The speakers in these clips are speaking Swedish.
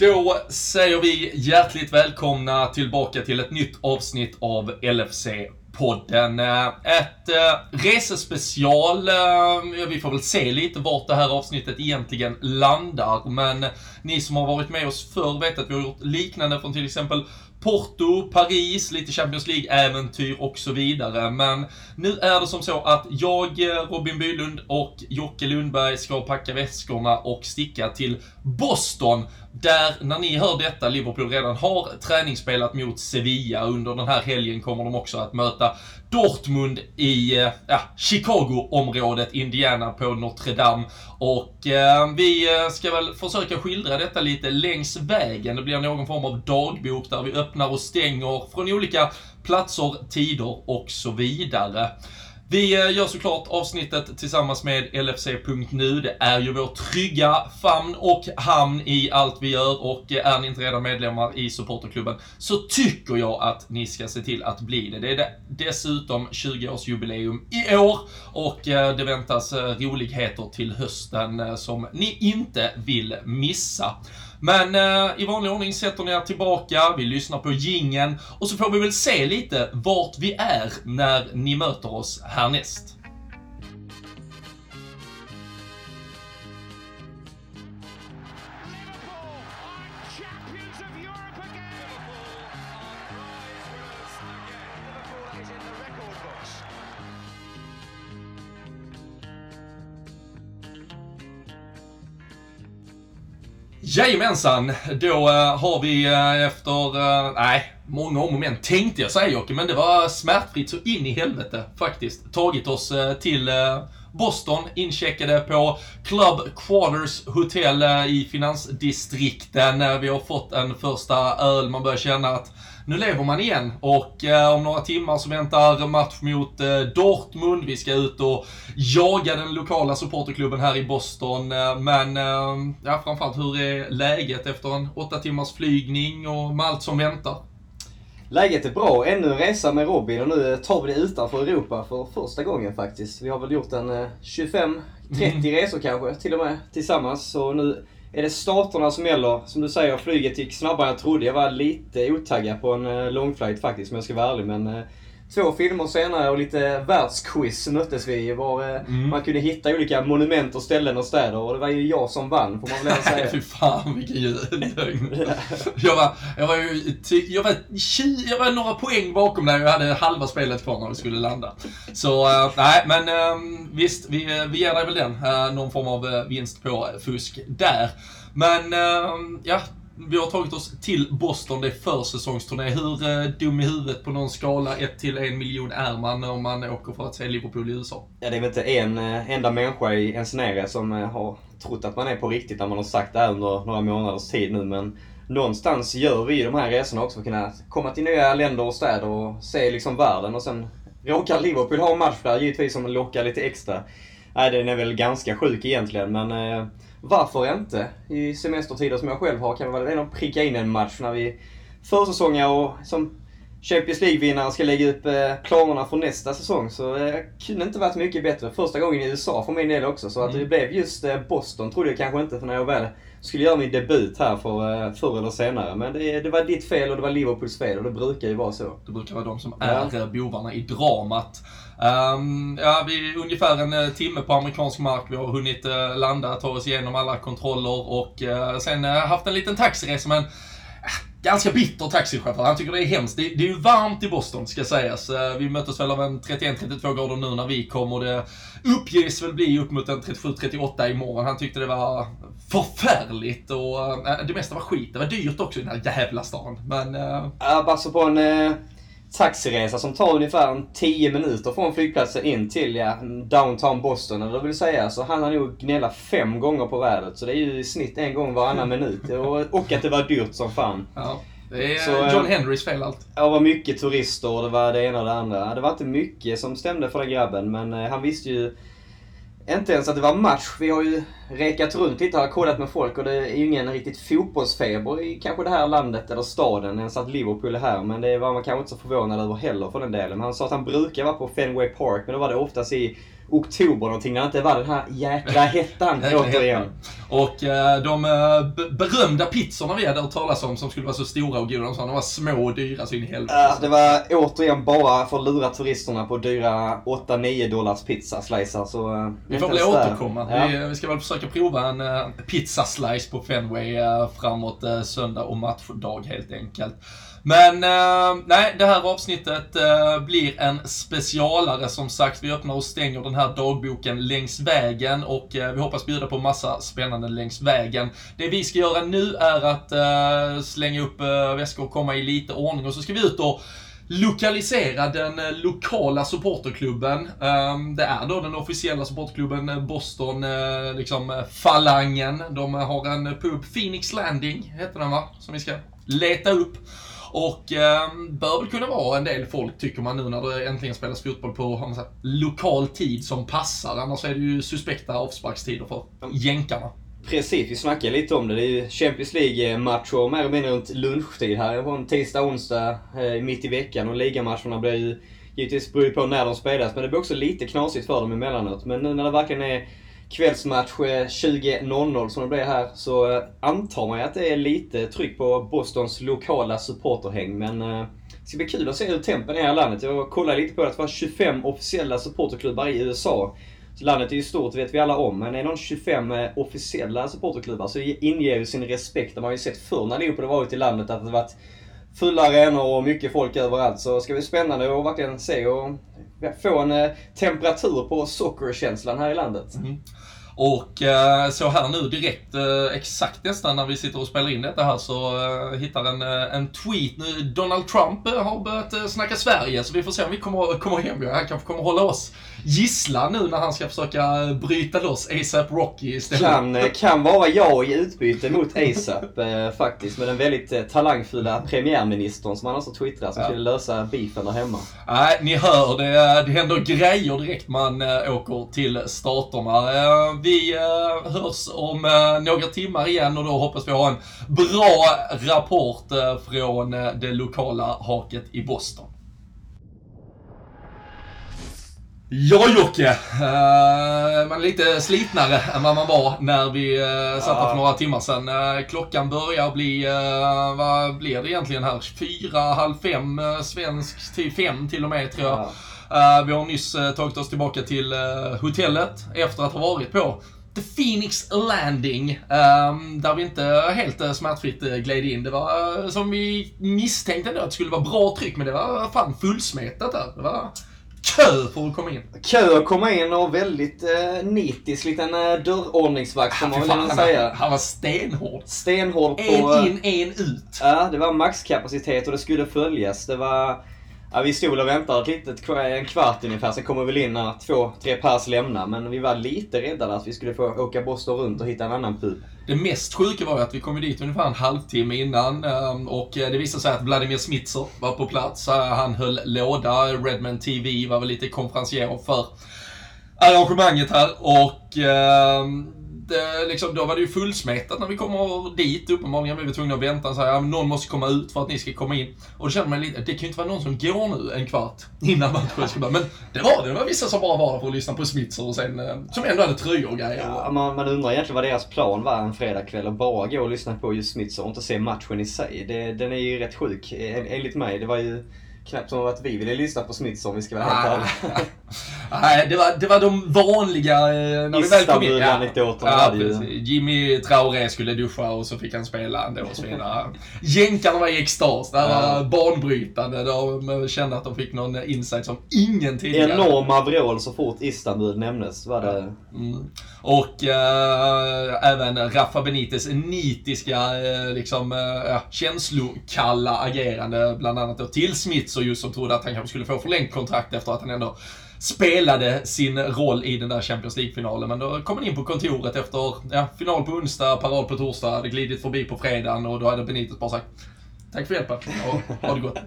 Då säger vi hjärtligt välkomna tillbaka till ett nytt avsnitt av LFC podden. Eh, ett eh, resespecial. Eh, vi får väl se lite vart det här avsnittet egentligen landar, men ni som har varit med oss förr vet att vi har gjort liknande från till exempel Porto, Paris, lite Champions League-äventyr och så vidare. Men nu är det som så att jag, Robin Bylund och Jocke Lundberg ska packa väskorna och sticka till Boston. Där, när ni hör detta, Liverpool redan har träningsspelat mot Sevilla. Under den här helgen kommer de också att möta Dortmund i eh, ja, Chicago-området, Indiana på Notre Dame. Och eh, vi eh, ska väl försöka skildra detta lite längs vägen. Det blir någon form av dagbok där vi öppnar och stänger från olika platser, tider och så vidare. Vi eh, gör såklart avsnittet tillsammans med LFC.nu. Det är ju vår trygga famn och hamn i allt vi gör och eh, är ni inte redan medlemmar i supporterklubben så tycker jag att ni ska se till att bli det. Det är dessutom 20-årsjubileum i år och eh, det väntas roligheter till hösten som ni inte vill missa. Men eh, i vanlig ordning sätter ni er tillbaka, vi lyssnar på gingen och så får vi väl se lite vart vi är när ni möter oss härnäst. Jajamensan, då eh, har vi eh, efter, eh, nej, många om och men tänkte jag säga Jocke, men det var smärtfritt så in i helvete faktiskt. Tagit oss till Boston, incheckade på Club Quarters Hotel i finansdistrikten. Vi har fått en första öl, man börjar känna att nu lever man igen och eh, om några timmar så väntar match mot eh, Dortmund. Vi ska ut och jaga den lokala supporterklubben här i Boston. Eh, men eh, ja, framförallt, hur är läget efter en åtta timmars flygning och med allt som väntar? Läget är bra. Ännu en resa med Robin och nu tar vi det utanför Europa för första gången faktiskt. Vi har väl gjort en 25-30 mm. resor kanske till och med tillsammans. Så nu är det starterna som gäller? Som du säger, flyget gick snabbare än jag trodde. Jag var lite otaggad på en eh, långflight faktiskt, om jag ska vara ärlig. Men eh, två filmer senare och lite världsquiz möttes vi. Var eh, mm. man kunde hitta olika monument och ställen och städer. Och det var ju jag som vann, får man väl säga. Fy fan vilken lögn. jag var, jag var ju jag var, 20, jag var några poäng bakom när jag hade halva spelet kvar när vi skulle landa. Så, uh, nej men uh, visst, vi, vi ger dig väl den. Någon form av vinst på fusk där. Men, ja, vi har tagit oss till Boston, det är försäsongsturné. Hur eh, dum i huvudet på någon skala 1 till 1 miljon är man om man åker för att se Liverpool i USA? Ja, det är väl inte en eh, enda människa i ens närhet som eh, har trott att man är på riktigt när man har sagt det här under några månaders tid nu. Men någonstans gör vi de här resorna också för att kunna komma till nya länder och städer och se liksom världen. Och sen råkar Liverpool ha en match där givetvis som lockar lite extra. Nej, den är väl ganska sjuk egentligen men varför inte? I semestertider som jag själv har kan vi väl ändå pricka in en match när vi försäsonger och som Champions League-vinnare ska lägga upp eh, planerna för nästa säsong. Så det eh, kunde inte varit mycket bättre. Första gången i USA för min del också. Så att mm. det blev just eh, Boston trodde jag kanske inte för när jag väl skulle göra min debut här för, förr eller senare. Men det, det var ditt fel och det var Liverpools fel och det brukar ju vara så. Det brukar vara de som är ja. bovarna i dramat. Um, ja, vi är ungefär en eh, timme på amerikansk mark. Vi har hunnit uh, landa, ta oss igenom alla kontroller och uh, sen uh, haft en liten taxiresa. Men ganska bitter taxichaufför. Han tycker det är hemskt. Det, det är ju varmt i Boston, ska sägas. Vi möttes väl av en 31-32 grader nu när vi kom och det uppges väl bli upp mot en 37-38 imorgon. Han tyckte det var förfärligt och det mesta var skit. Det var dyrt också i den här jävla stan. Men... Äh... Ja, på en... Taxiresa som tar ungefär 10 minuter från flygplatsen in till ja, downtown Boston, eller vill säga. Så han har nog gnällat fem gånger på vädret. Så det är ju i snitt en gång varannan minut. Och, och att det var dyrt som fan. Ja. Det är så, John eh, Henrys fel allt. Ja, det var mycket turister och det var det ena och det andra. Det var inte mycket som stämde för den grabben, men eh, han visste ju inte ens att det var match. Vi har ju rekat runt lite och kollat med folk och det är ju ingen riktigt fotbollsfeber i kanske det här landet eller staden ens att Liverpool är här. Men det var man kanske inte så förvånad över heller för den delen. Men han sa att han brukar vara på Fenway Park men då var det oftast i oktober någonting när det inte var den här jäkla hettan återigen. Och eh, de eh, berömda pizzorna vi hade hört talas om som skulle vara så stora och goda, de var små och dyra så in i helvete. Ja, det var återigen bara för att lura turisterna på dyra 8-9 dollars pizza slicer. Så, eh, Vi får väl återkomma. Ja. Vi, vi ska väl försöka prova en eh, uh, pizzaslice på Fenway uh, framåt uh, söndag och matchdag helt enkelt. Men nej, det här avsnittet blir en specialare som sagt. Vi öppnar och stänger den här dagboken längs vägen och vi hoppas bjuda på massa spännande längs vägen. Det vi ska göra nu är att slänga upp väskor och komma i lite ordning och så ska vi ut och lokalisera den eh, lokala supporterklubben. Ehm, Det är då den officiella supporterklubben eh, Boston, eh, liksom Falangen. De har en pub, Phoenix Landing heter den va? Som vi ska leta upp. Och eh, bör väl kunna vara en del folk tycker man nu när det äntligen spelas fotboll på sagt, lokal tid som passar. Annars är det ju suspekta avsparkstider för jänkarna. Precis, vi snackade lite om det. Det är ju Champions League-matcher mer eller mindre runt lunchtid här. Det var en tisdag, onsdag, eh, mitt i veckan. Och ligamatcherna blir ju givetvis beror på när de spelas. Men det blir också lite knasigt för dem emellanåt. Men nu när det verkligen är kvällsmatch eh, 20.00 som det blir här så eh, antar man ju att det är lite tryck på Bostons lokala supporterhäng. Men eh, det ska bli kul att se hur tempen är i landet. Jag kollade lite på det. att Det var 25 officiella supporterklubbar i USA. Landet är ju stort, vet vi alla om. Men är någon 25 eh, officiella supporterklubbar så inger ju sin respekt. Det har man ju sett förr när Leopold har varit i landet att det varit fulla arenor och mycket folk överallt. Så det ska bli spännande att verkligen se och få en eh, temperatur på sockerkänslan här i landet. Mm. Och eh, så här nu direkt, eh, exakt nästan när vi sitter och spelar in detta här så eh, hittar en, eh, en tweet nu. Donald Trump eh, har börjat eh, snacka Sverige så vi får se om vi kommer, kommer hem. Han kanske kommer hålla oss gisslan nu när han ska försöka eh, bryta loss ASAP Rocky istället. Kan, kan vara jag i utbyte mot ASAP faktiskt. Med den väldigt talangfulla premiärministern som han också twittrar som Ja. skulle lösa beefen där hemma. Nej, ni hör, det, det händer grejer direkt man åker till staterna. Eh, vi äh, hörs om äh, några timmar igen och då hoppas vi ha en bra rapport äh, från det lokala haket i Boston. Ja Jocke, eh, man är lite slitnare än vad man var när vi satt här för några timmar sedan. Eh, klockan börjar bli, eh, vad blir det egentligen här? Fyra, halv fem svensk tid, fem till och med tror jag. Eh, vi har nyss eh, tagit oss tillbaka till eh, hotellet efter att ha varit på The Phoenix Landing, ehm, där vi inte helt smärtfritt gled in. Det var som vi misstänkte ändå att det skulle vara bra tryck, men det var fan fullsmetat där. Det var kö för att komma in. Kö att komma in och väldigt eh, nitisk liten eh, dörrordningsvakt får man väl säga. han var stenhård. Stenhård på... En in, en ut. Ja, det var maxkapacitet och det skulle följas. Det var... Ja, vi stod och väntade ett litet, en kvart ungefär, sen kommer vi väl in när två, tre pers lämnar. Men vi var lite rädda att vi skulle få åka Boston runt och hitta en annan pub. Det mest sjuka var ju att vi kom dit ungefär en halvtimme innan ehm, och eh, det visade sig att Vladimir Smitser var på plats. Eh, han höll låda. Redman TV var väl lite konferencier för arrangemanget här och ehm, inte, liksom, då var det ju fullsmetat när vi kommer dit. Uppenbarligen vi vi tvungna att vänta och säga att någon måste komma ut för att ni ska komma in. Och då kände man lite, det kan ju inte vara någon som går nu en kvart innan matchen ska börja. Men det var det. Det var vissa som bara var där för att lyssna på Smitser och sen, eh, som ändå hade tröjor och grejer. Ja, man, man undrar egentligen vad deras plan var en fredagkväll Att bara gå och lyssna på just Smitser och inte se matchen i sig. Det, den är ju rätt sjuk, enligt mig. Det var ju knappt som att vi ville lyssna på Smitser om vi ska vara helt ärliga. Nej, det var, det var de vanliga eh, när vi väl kom in. Ja, precis. Jimmy Traoré skulle duscha och så fick han spela ändå och så vidare. Jänkarna var i extas. Det här var Ja. banbrytande. De kände att de fick någon insight som ingen tidigare. Enorma vrål så fort Istanbul nämndes. Var det... Mm. Och eh, även Rafa Benites nitiska, eh, liksom, ja, känslokalla agerande, bland annat då till Smitser just som trodde att han kanske skulle få förlängt kontrakt efter att han ändå spelade sin roll i den där Champions League-finalen. Men då kom han in på kontoret efter ja, final på onsdag, parad på torsdag, hade glidit förbi på fredagen och då hade Benitez bara sagt Tack för hjälpen och ha det gott.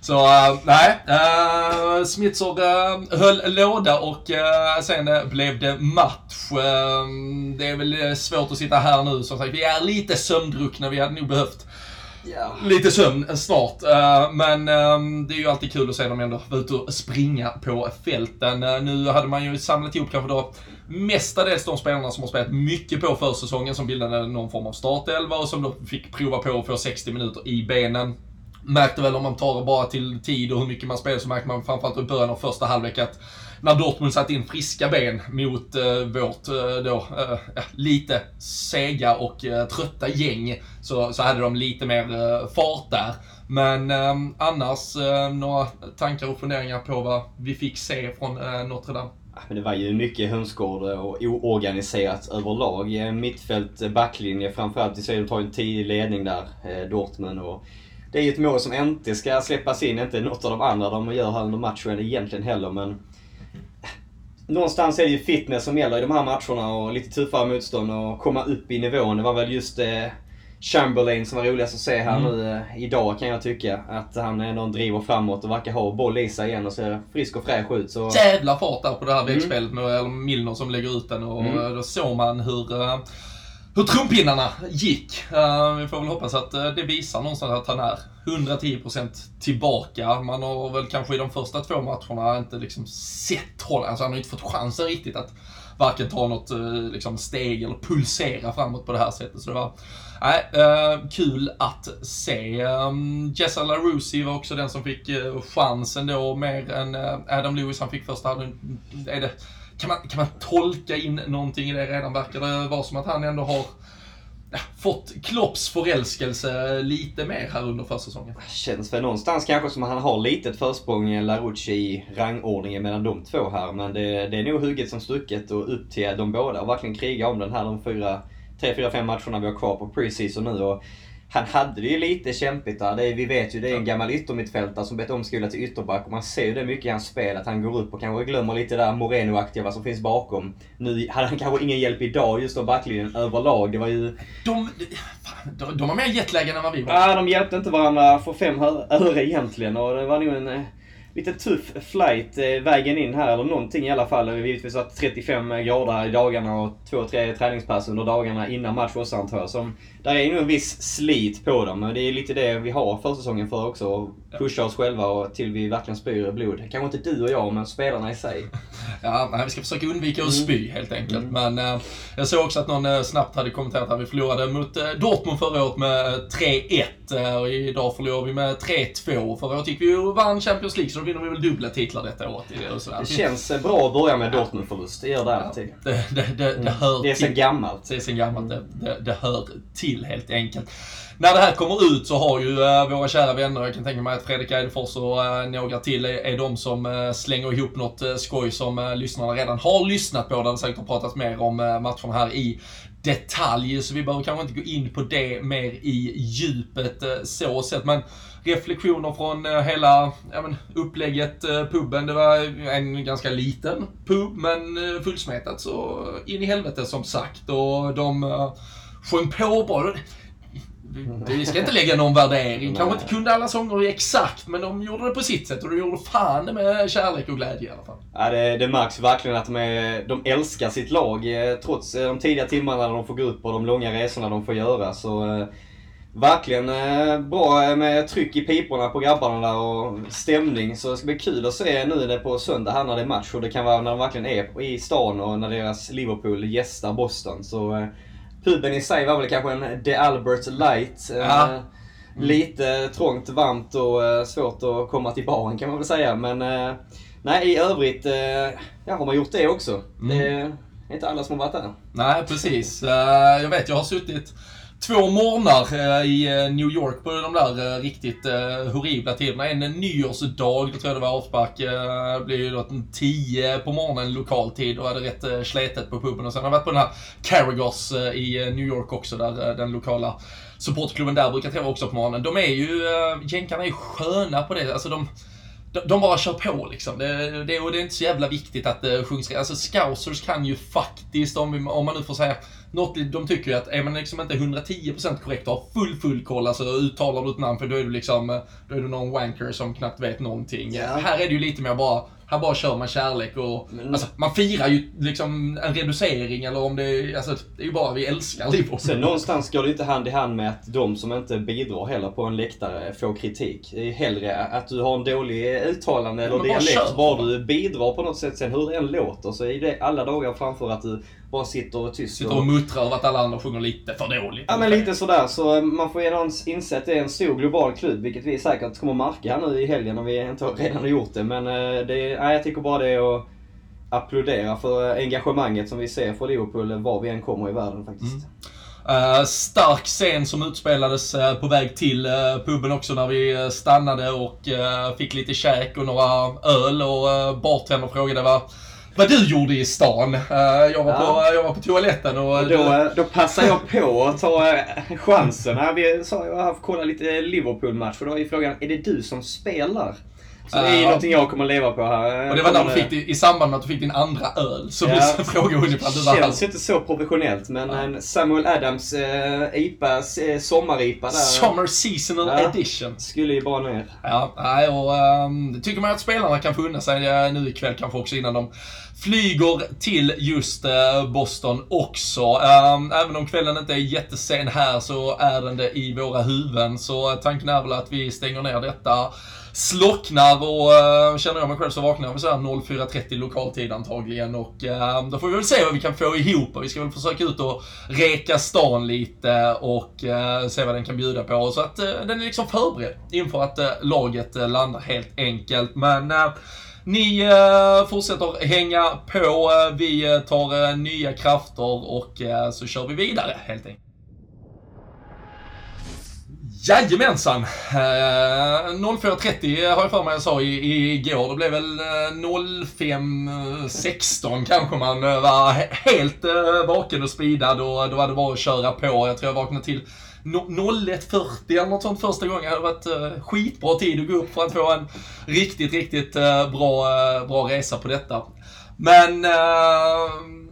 Så uh, nej, eh, uh, Smitser uh, eh, höll låda och uh, sen uh, blev det match. Uh, det är väl svårt att sitta här nu som sagt. Vi är lite sömndruckna, vi hade nog behövt Yeah. lite sömn snart. Eh, men ehm, det är ju alltid kul att se dem ändå vara ute och springa på fälten. Eh, nu hade man ju samlat ihop kanske då mestadels de spelarna som har spelat mycket på försäsongen som bildade någon form av startelva och som då fick prova på att få 60 minuter i benen. Märkte väl om man tar det bara till tid och hur mycket man spelar så märkte man framförallt i början av första halvlek att när Dortmund satte in friska ben mot eh, vårt eh, då eh, lite sega och eh, trötta gäng så, så hade de lite mer eh, fart där. Men eh, annars, eh, några tankar och funderingar på vad vi fick se från eh, Notre Dame? Men det var ju mycket hönsgård och oorganiserat överlag. Eh, mittfält-backlinje eh, framförallt. Vi ser de tar en tidig ledning där, eh, Dortmund. Och det är ju ett mål som inte ska släppas in, inte något av de andra de gör här under matchen egentligen heller. Men någonstans är det ju fitness som gäller i de här matcherna och lite tuffare motstånd och komma upp i nivån. Det var väl just eh, Chamberlain som var roligast att se här Mm. nu eh, idag kan jag tycka. Att han ändå driver framåt och verkar ha boll i sig igen och ser frisk och fräsch ut. Så... Jävla fart där på det här Mm. vägspelet med eller Milner som lägger ut den och Mm. eh, då såg man hur eh, hur trumpinnarna gick. Eh, vi får väl hoppas att eh, det visar någonstans att han är 110% tillbaka. Man har väl kanske i de första två matcherna inte liksom sett honom, alltså han har inte fått chansen riktigt att varken ta något eh, liksom, steg eller pulsera framåt på det här sättet. Så det var nej, eh, kul att se. Ehm, um, Jessa LaRusi var också den som fick eh, chansen då, mer än eh, Adam Lewis. Han fick första halvan. Är det, kan, man, kan man tolka in någonting i det redan? Verkar det vara som att han ändå har fått Klopps förälskelse lite mer här under försäsongen? Känns väl någonstans kanske som att han har litet försprång Larucci i rangordningen mellan de två här. Men det, det är nog hugget som stucket och upp till de båda och verkligen kriga om den här de fyra, tre, fyra, fem matcherna vi har kvar på preseason nu. Och han hade det ju lite kämpigt där. Det är, vi vet ju, det är en gammal yttermittfältare som blivit omskolad till ytterback. Och man ser ju det mycket i hans spel, att han går upp och kanske glömmer lite där Moreno-aktiga, vad som finns bakom. Nu hade han kanske ingen hjälp idag just av backlinjen överlag. Det var ju... De, fan, de, de har mer jetlagen än vad vi har. Ja, de hjälpte inte varandra för fem öre egentligen och det var nog en eh, lite tuff flight eh, vägen in här, eller någonting i alla fall. Givetvis varit 35 grader i dagarna och två, tre träningspass under dagarna innan match också antar jag. Som, där är nog en viss slit på dem, men det är lite det vi har försäsongen för också. att Pusha oss själva och till vi verkligen spyr blod. Kanske inte du och jag, men spelarna i sig. Ja, nej, vi ska försöka undvika att spy helt enkelt. Men eh, jag såg också att någon eh, snabbt hade kommenterat att vi förlorade mot eh, Dortmund förra året med 3-1. Eh, och idag förlorar vi med 3-2. Förra året gick vi och vann Champions League, så då vinner vi väl dubbla titlar detta året. i det och sådär. Det känns eh, bra att börja med Dortmund-förlust, det gör det alltid. Det, det, det, det hör Det är sen gammalt. Det är sen gammalt. Det, det, det hör till helt enkelt. När det här kommer ut så har ju eh, våra kära vänner, jag kan tänka mig att Fredrik Eidefors och några till är, är de som slänger ihop något skoj som lyssnarna redan har lyssnat på, där det säkert har pratats mer om matcherna här i detalj. Så vi behöver kanske inte gå in på det mer i djupet eh, så sett. Men reflektioner från eh, hela ja, men, upplägget, eh, puben. Det var en ganska liten pub, men fullsmetat så in i helvete som sagt. Och de sjöng på bra. Vi ska inte lägga någon värdering. Kanske inte kunde alla sånger exakt, men de gjorde det på sitt sätt och de gjorde fan med kärlek och glädje i alla fall. Ja, det, det märks verkligen att de, är, de älskar sitt lag. eh, Trots eh, de tidiga timmarna de får gå upp och de långa resorna de får göra. Så eh, verkligen bra med tryck i piporna på grabbarna där och stämning. Så det ska bli kul att se nu det på söndag här när det är match och det kan vara när de verkligen är i stan och när deras Liverpool gästar Boston. Så puben i sig var väl kanske en The Albert Light. eh, Ja. Lite trångt, varmt och eh, svårt att komma till baren kan man väl säga. Men eh, nej, i övrigt eh, ja, har man gjort det också. Mm. Det är inte alla som har varit där. Nej, precis. Eh, Jag vet, jag har suttit två morgnar eh, i eh, New York på de där eh, riktigt horribla tiderna. En nyårsdag, då tror jag det var avspark, Det blir ju då 10 på morgonen lokal tid och hade rätt slätet på puben. Och sen har jag varit på den här Carragos i New York också, där den lokala supportklubben där brukar träffa också på morgonen. De är ju, jänkarna är ju sköna på det. Alltså de, de, bara kör på liksom. Det, det, och det är inte så jävla viktigt att det sjungs rätt. Alltså scousers kan ju faktiskt, om, om man nu får säga något, de tycker ju att är man liksom inte 110% korrekt och har full, full koll, alltså uttalar du ett namn för då är du liksom, då är du någon wanker som knappt vet någonting. Ja. Här är det ju lite mer bara, här bara kör man kärlek och, Men- alltså man firar ju liksom en reducering eller om det är, alltså det är ju bara vi älskar Liverpool. Sen någonstans går det inte hand i hand med att de som inte bidrar heller på en läktare får kritik. Det är hellre att du har en dålig uttalande eller bara dialekt, kör. bara du bidrar på något sätt. Sen hur det än låter så är det alla dagar framför att du bara sitter och tyst. Sitter och muttrar över att alla andra sjunger lite för dåligt. Ja men lite sådär, så man får redan inse att det är en stor global klubb, vilket vi säkert kommer märka här nu i helgen om vi inte redan har gjort det. Men eh, det, nej, jag tycker bara det är att applådera för engagemanget som vi ser för Liverpool var vi än kommer i världen faktiskt. Eh, stark scen som utspelades eh, på väg till uh, puben också när vi eh, stannade och eh, fick lite käk och några öl och uh, bartender frågade vad, vad du gjorde i stan. Eh, jag, var Ja. på, jag var på toaletten och... Och då, eh, då passar jag på att ta eh, chansen. Här vi sa jag har haft kolla lite Liverpool-match och då är frågan, är det du som spelar? Så det är ju Ja. någonting jag kommer leva på här. och det var när du fick, i samband med att du fick din andra öl som Ja. vi frågade hon ifall du var. Känns inte så professionellt men en Samuel Adams eh, IPA, eh, sommar-IPA där. Summer seasonal Ja. edition. Skulle ju bara ner. Ja, nej, och det tycker man att spelarna kan få unna sig eh, nu ikväll kanske också innan de flyger till just eh, Boston också. Ehm, även om kvällen inte är jättesen här så är den det i våra huvuden. Så eh, tanken är väl att vi stänger ner detta, slocknar och uh, känner jag mig själv så vaknar jag vid 04.30 lokaltid antagligen och uh, då får vi väl se vad vi kan få ihop. Vi ska väl försöka ut och reka stan lite och uh, se vad den kan bjuda på. Så att den är liksom förberedd inför att laget landar helt enkelt. Men ni eh, fortsätter hänga på, vi tar eh, nya krafter och eh, så kör vi vidare helt enkelt. Jajamensan! Eh, 04.30 har jag för mig jag sa i, igår. Det blev väl eh, 05.16 kanske man eh, var helt eh, vaken och speedad och då var det bara att köra på. Jag tror jag vaknade till no- 01.40 eller något sånt första gången. Det hade varit eh, skitbra tid att gå upp för att få en riktigt, riktigt eh, bra, eh, bra resa på detta. Men,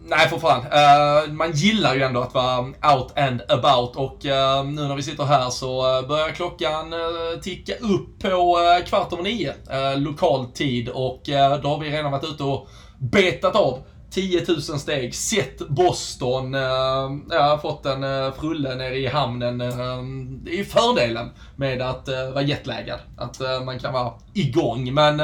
nej för fan. Uh, man gillar ju ändå att vara out and about och uh, nu när vi sitter här så eh, börjar klockan ticka upp på kvart över nio lokal tid och då har vi redan varit ute och betat av 10 000 steg, sett Boston, eh, jag har fått en eh, frulle nere i hamnen. Det är ju fördelen med att eh, vara jetlaggad, att man kan vara igång. Men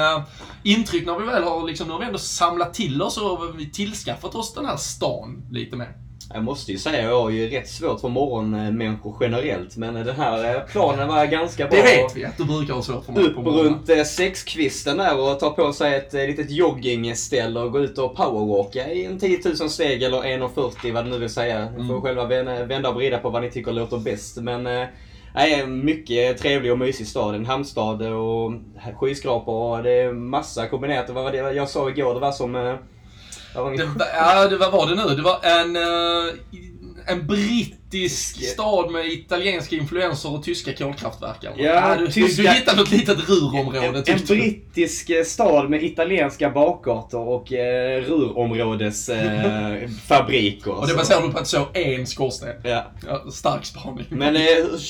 intryck när vi väl har, liksom, nu har vi ändå samlat till oss och vi tillskaffat oss den här stan lite mer. Jag måste ju säga, jag har ju rätt svårt för morgonmänniskor generellt. Men den här eh, planen var ganska bra. Det vet vi att du brukar ha svårt för mig Upp runt eh, sexkvisten där och ta på sig ett eh, litet joggingställ och gå ut och powerwalka i en 10 000 steg eller 1,40 vad det nu vill säga. Ni får Mm. själva vända- och vrida på vad ni tycker låter bäst. Men nej, en mycket trevlig och mysig stad. En hamnstad och skyskrapor och det är massa kombinerat. Vad var det jag sa igår? Det var som... Det, var- ja, det, vad var det nu? Det var en, eh, En britt brittisk stad med italienska influenser och tyska kolkraftverk. eller? Ja, du, tyska- du, hittade något litet rurområde En, en brittisk eh, stad med italienska bakgator och eh, rurområdes eh, fabriker. Och det baserar du på att så en skorsten. Ja. Ja, stark spaning. Men eh,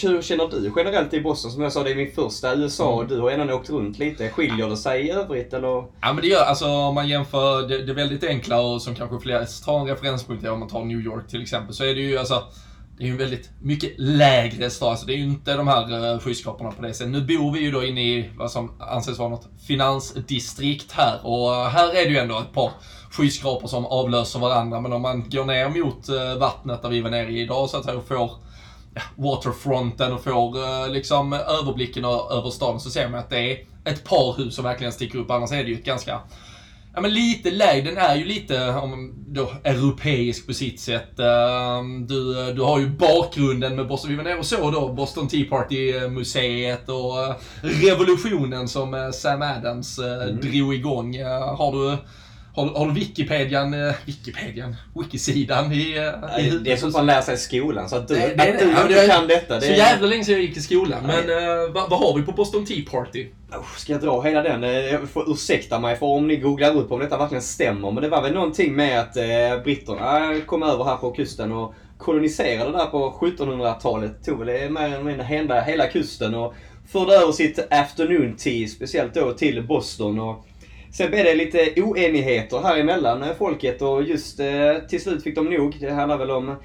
hur känner du generellt i Boston? Som jag sa, det är min första USA och du har redan åkt runt lite. Skiljer det sig i övrigt eller? Ja men det gör, alltså om man jämför det, det väldigt enkla och som kanske flest har en referenspunkt om man tar New York till exempel, så är det ju alltså det är ju en väldigt mycket lägre stad, så det är ju inte de här eh, skyskraporna på det sättet. Nu bor vi ju då inne i vad som anses vara något finansdistrikt här och här är det ju ändå ett par skyskrapor som avlöser varandra, men om man går ner mot eh, vattnet där vi var nere i idag så att säga och får waterfronten och får eh, liksom överblicken över staden så ser man att det är ett par hus som verkligen sticker upp. Annars är det ju ett ganska, ja men lite lägre. Den är ju lite, om då, europeisk på sitt sätt. Eh, Du, du har ju bakgrunden med Boston. Vi var nere och såg då Boston Tea Party-museet och eh, revolutionen som eh, Sam Adams eh, drog igång. Har du har, har du Wikipedian, eh, Wikipedian, Wikisidan i, eh, i? Det är sånt man lär sig i skolan. Så att du, Det- det- att du ja, inte det- kan detta. Det Så är... jävla länge sedan jag gick i skolan. Nej. Men eh, vad, vad har vi på Boston Tea Party? Usch, Ska jag dra hela den? Eh, Jag får ursäkta mig för om ni googlar upp om detta verkligen stämmer. Men det var väl någonting med att eh, britterna kom över här på kusten och koloniserade där på 1700-talet. Tog väl det mer eller mindre hela, hela kusten och förde över sitt afternoon tea, speciellt då till Boston. Och sen blev det lite oenigheter här emellan folket och just eh, till slut fick de nog. Det handlar väl om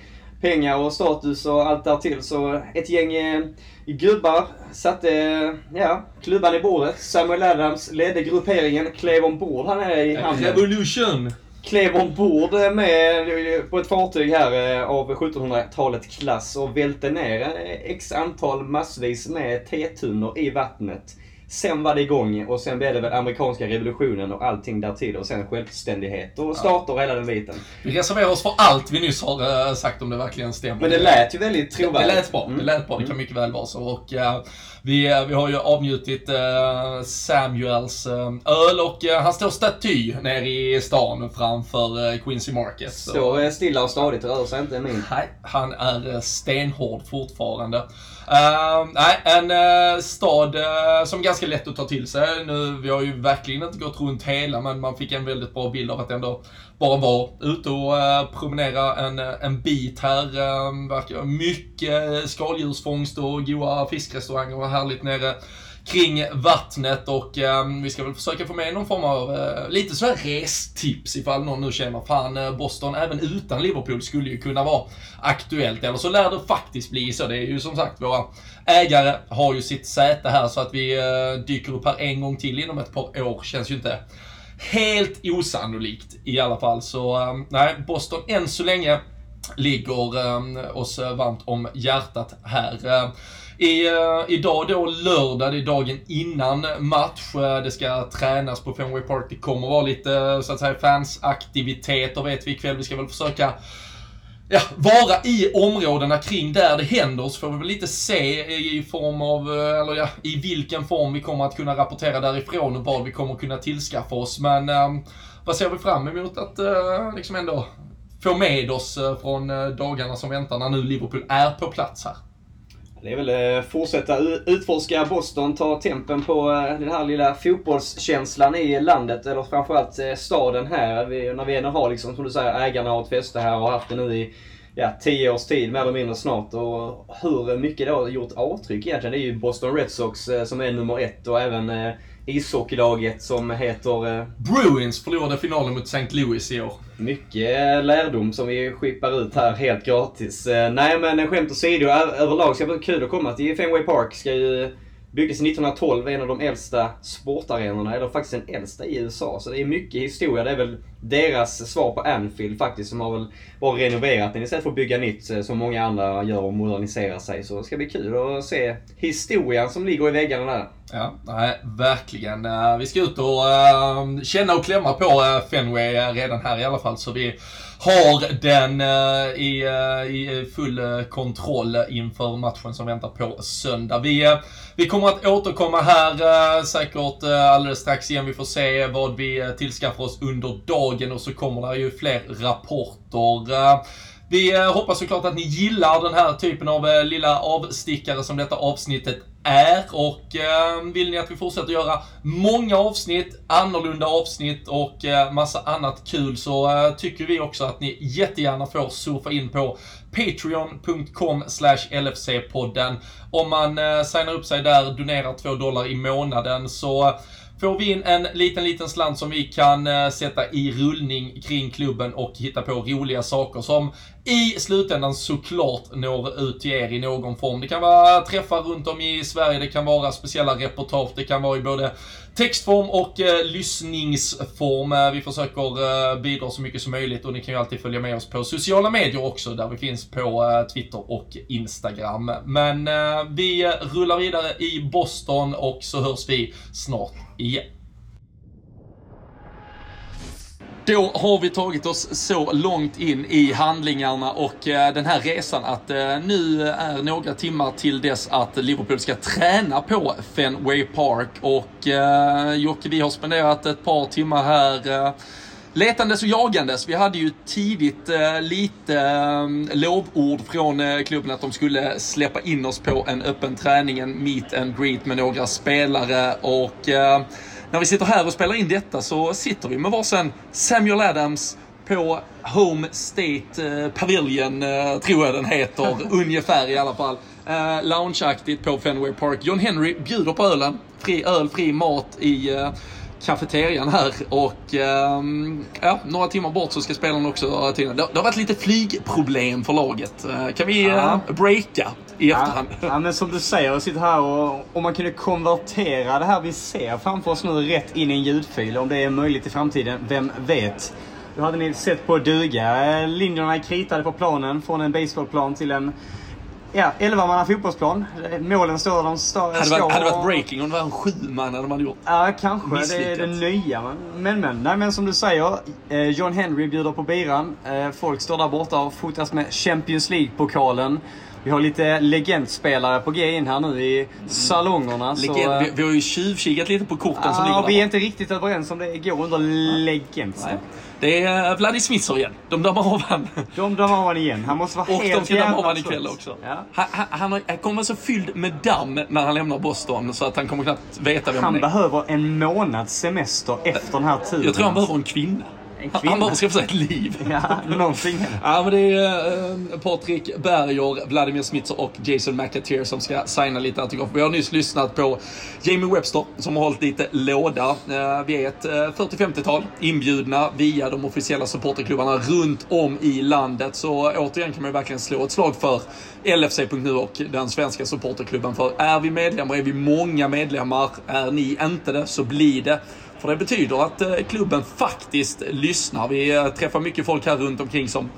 pengar och status och allt därtill. Så ett gäng eh, gubbar satte ja, klubban i bordet. Samuel Adams ledde grupperingen, klev ombord här nere i hamnen. Revolution! Klev ombord med, på ett fartyg här eh, av 1700-talet klass och välte ner eh, x antal massvis med tetunnor i vattnet. Sen var det igång och sen blev det väl amerikanska revolutionen och allting därtill och sen självständighet och stater och hela den biten. Vi reserverar oss för allt vi nyss har eh, sagt om det verkligen stämmer. Men det lät ju väldigt trovärdigt. Det lät bra. Det lät bra. Det kan mycket väl vara så. Och, uh, vi, uh, vi har ju avnjutit uh, Samuels öl och han står staty nere i stan framför Quincy Market. Står stilla och stadigt och rör sig inte min. Nej, han är stenhård fortfarande. Uh, nej, en uh, stad uh, som är ganska lätt att ta till sig. Nu, vi har ju verkligen inte gått runt hela, men man fick en väldigt bra bild av att ändå bara vara ute och eh, promenera en, eh, en bit här. Eh, verkar mycket skaldjursfångst och goa fiskrestauranger och härligt nere kring vattnet och eh, vi ska väl försöka få med någon form av eh, lite sådär restips ifall någon nu känner fan eh, Boston även utan Liverpool skulle ju kunna vara aktuellt. Eller så lär det faktiskt bli så. Det är ju som sagt våra ägare har ju sitt säte här så att vi eh, dyker upp här en gång till inom ett par år känns ju inte helt osannolikt i alla fall. Så ehm, nej, Boston än så länge ligger ehm, oss eh, varmt om hjärtat här. Eh, I, uh, idag då lördag, det är dagen innan match. Det ska tränas på Fenway Park. Det kommer vara lite så att säga fansaktiviteter vet vi ikväll. Vi ska väl försöka ja, vara i områdena kring där det händer så får vi väl lite se i form av, eh, eller ja, i vilken form vi kommer att kunna rapportera därifrån och vad vi kommer kunna tillskaffa oss. Men eh, vad ser vi fram emot att eh, liksom ändå få med oss eh, från eh, dagarna som väntar när nu Liverpool är på plats här? Det är väl att fortsätta utforska Boston, ta tempen på eh, den här lilla fotbollskänslan i landet, eller framförallt eh, staden här. Vi, när vi ändå har, liksom, som du säger, ägarna har ett fäste här och har haft det nu i ja, tio års tid mer eller mindre snart. Och hur mycket det har gjort avtryck egentligen. Det är ju Boston Red Sox eh, som är nummer ett och även eh, ishockeylaget som heter... Eh, Bruins förlorade finalen mot St. Louis i år. Mycket lärdom som vi skippar ut här helt gratis. Eh, nej men skämt åsido, överlag ska det bli kul att komma till Fenway Park. Ska ju Byggdes 1912, en av de äldsta sportarenorna, eller faktiskt den äldsta i USA. Så det är mycket historia. Det är väl deras svar på Anfield faktiskt, som har väl bara renoverat den istället för att bygga nytt, eh, som många andra gör och moderniserar sig. Så det ska bli kul att se historien som ligger i väggarna där. Ja, nej, verkligen. Eh, vi ska ut och eh, känna och klämma på Fenway redan här i alla fall, så vi har den uh, i, uh, i full eh, kontroll inför matchen som väntar på söndag. Vi, vi kommer att återkomma här säkert alldeles strax igen. Vi får se vad vi tillskaffar oss under dagen och så kommer det ju fler rapporter. Vi hoppas såklart att ni gillar den här typen av lilla avstickare som detta avsnittet är och eh, vill ni att vi fortsätter göra många avsnitt, annorlunda avsnitt och eh, massa annat kul så eh, tycker vi också att ni jättegärna får surfa in på patreon.com LFC-podden. Om man eh, signar upp sig där, donerar 2 dollar i månaden så eh, får vi in en liten, liten slant som vi kan eh, sätta i rullning kring klubben och hitta på roliga saker som i slutändan såklart når ut till er i någon form. Det kan vara träffar runt om i Sverige, det kan vara speciella reportage, det kan vara i både textform och eh, lyssningsform. Eh, vi försöker eh, bidra så mycket som möjligt och ni kan ju alltid följa med oss på sociala medier också, där vi finns på eh, Twitter och Instagram. Men eh, vi rullar vidare i Boston och så hörs vi snart igen. Då har vi tagit oss så långt in i handlingarna och eh, den här resan att eh, nu är några timmar till dess att Liverpool ska träna på Fenway Park och eh, Jocke, vi har spenderat ett par timmar här letandes och jagandes. Vi hade ju tidigt eh, lite eh, lovord från eh, klubben att de skulle släppa in oss på en öppen träning, en meet and greet med några spelare och när vi sitter här och spelar in detta så sitter vi med varsin Samuel Adams på Home State eh, Pavilion, eh, tror jag den heter, ungefär i alla fall. Eh, loungeaktigt på Fenway Park. John Henry bjuder på ölen. Fri öl, fri mat i kafeterian här och ehm, ja, några timmar bort så ska spelarna också till. Det, det har varit lite flygproblem för laget. Eh, Kan vi Ja. eh, breaka i efterhand? Ja, men som du säger, jag sitter här och om man kunde konvertera det här vi ser framför oss nu rätt in i en ljudfil, om det är möjligt i framtiden, vem vet? Då hade ni sett på duga. Linjerna är kritade på planen från en baseballplan till en ja, 11 fotbollsplan. Eh, Målen står där de står. Hade varit, hade varit breaking om det var en sju man hade man gjort. Ja, kanske. Det är det nya. Men, men, men, nej, men som du säger. Eh, John Henry bjuder på biran. Eh, folk står där borta och fotas med Champions League-pokalen. Vi har lite legendspelare på G in här nu i salongerna. så, Legend, eh, vi, vi har ju tjuvkikat lite på korten som ja, ligger där. vi är inte riktigt överens om det går under legendst. Nej. Det är eh, Vladimir Smitser igen. De dammar av han. De dammar han igen. Han måste vara Och de helt ska damma av han ikväll också. Ja. Han, han, han, har- han kommer vara så fylld med damm när han lämnar Boston så att han kommer knappt veta vem han, Han är. behöver en månads semester efter den här turen. Jag tror han behöver en kvinna. En kvinna? Han behöver skaffa sig ett liv. Ja, någonting. Ja, men det är eh, Patrik Berger, Vladimir Smitser och Jason McAteer som ska signa lite autograf. Vi har nyss lyssnat på Jamie Webster som har hållit lite låda. Eh, Vi är ett eh, 40-50-tal inbjudna via de officiella supporterklubbarna runt om i landet. Så återigen kan man ju verkligen slå ett slag för LFC.nu och den svenska supporterklubben. För är vi medlemmar, är vi många medlemmar, är ni inte det så blir det. För det betyder att eh, klubben faktiskt lyssnar. Vi eh, träffar mycket folk här runt omkring som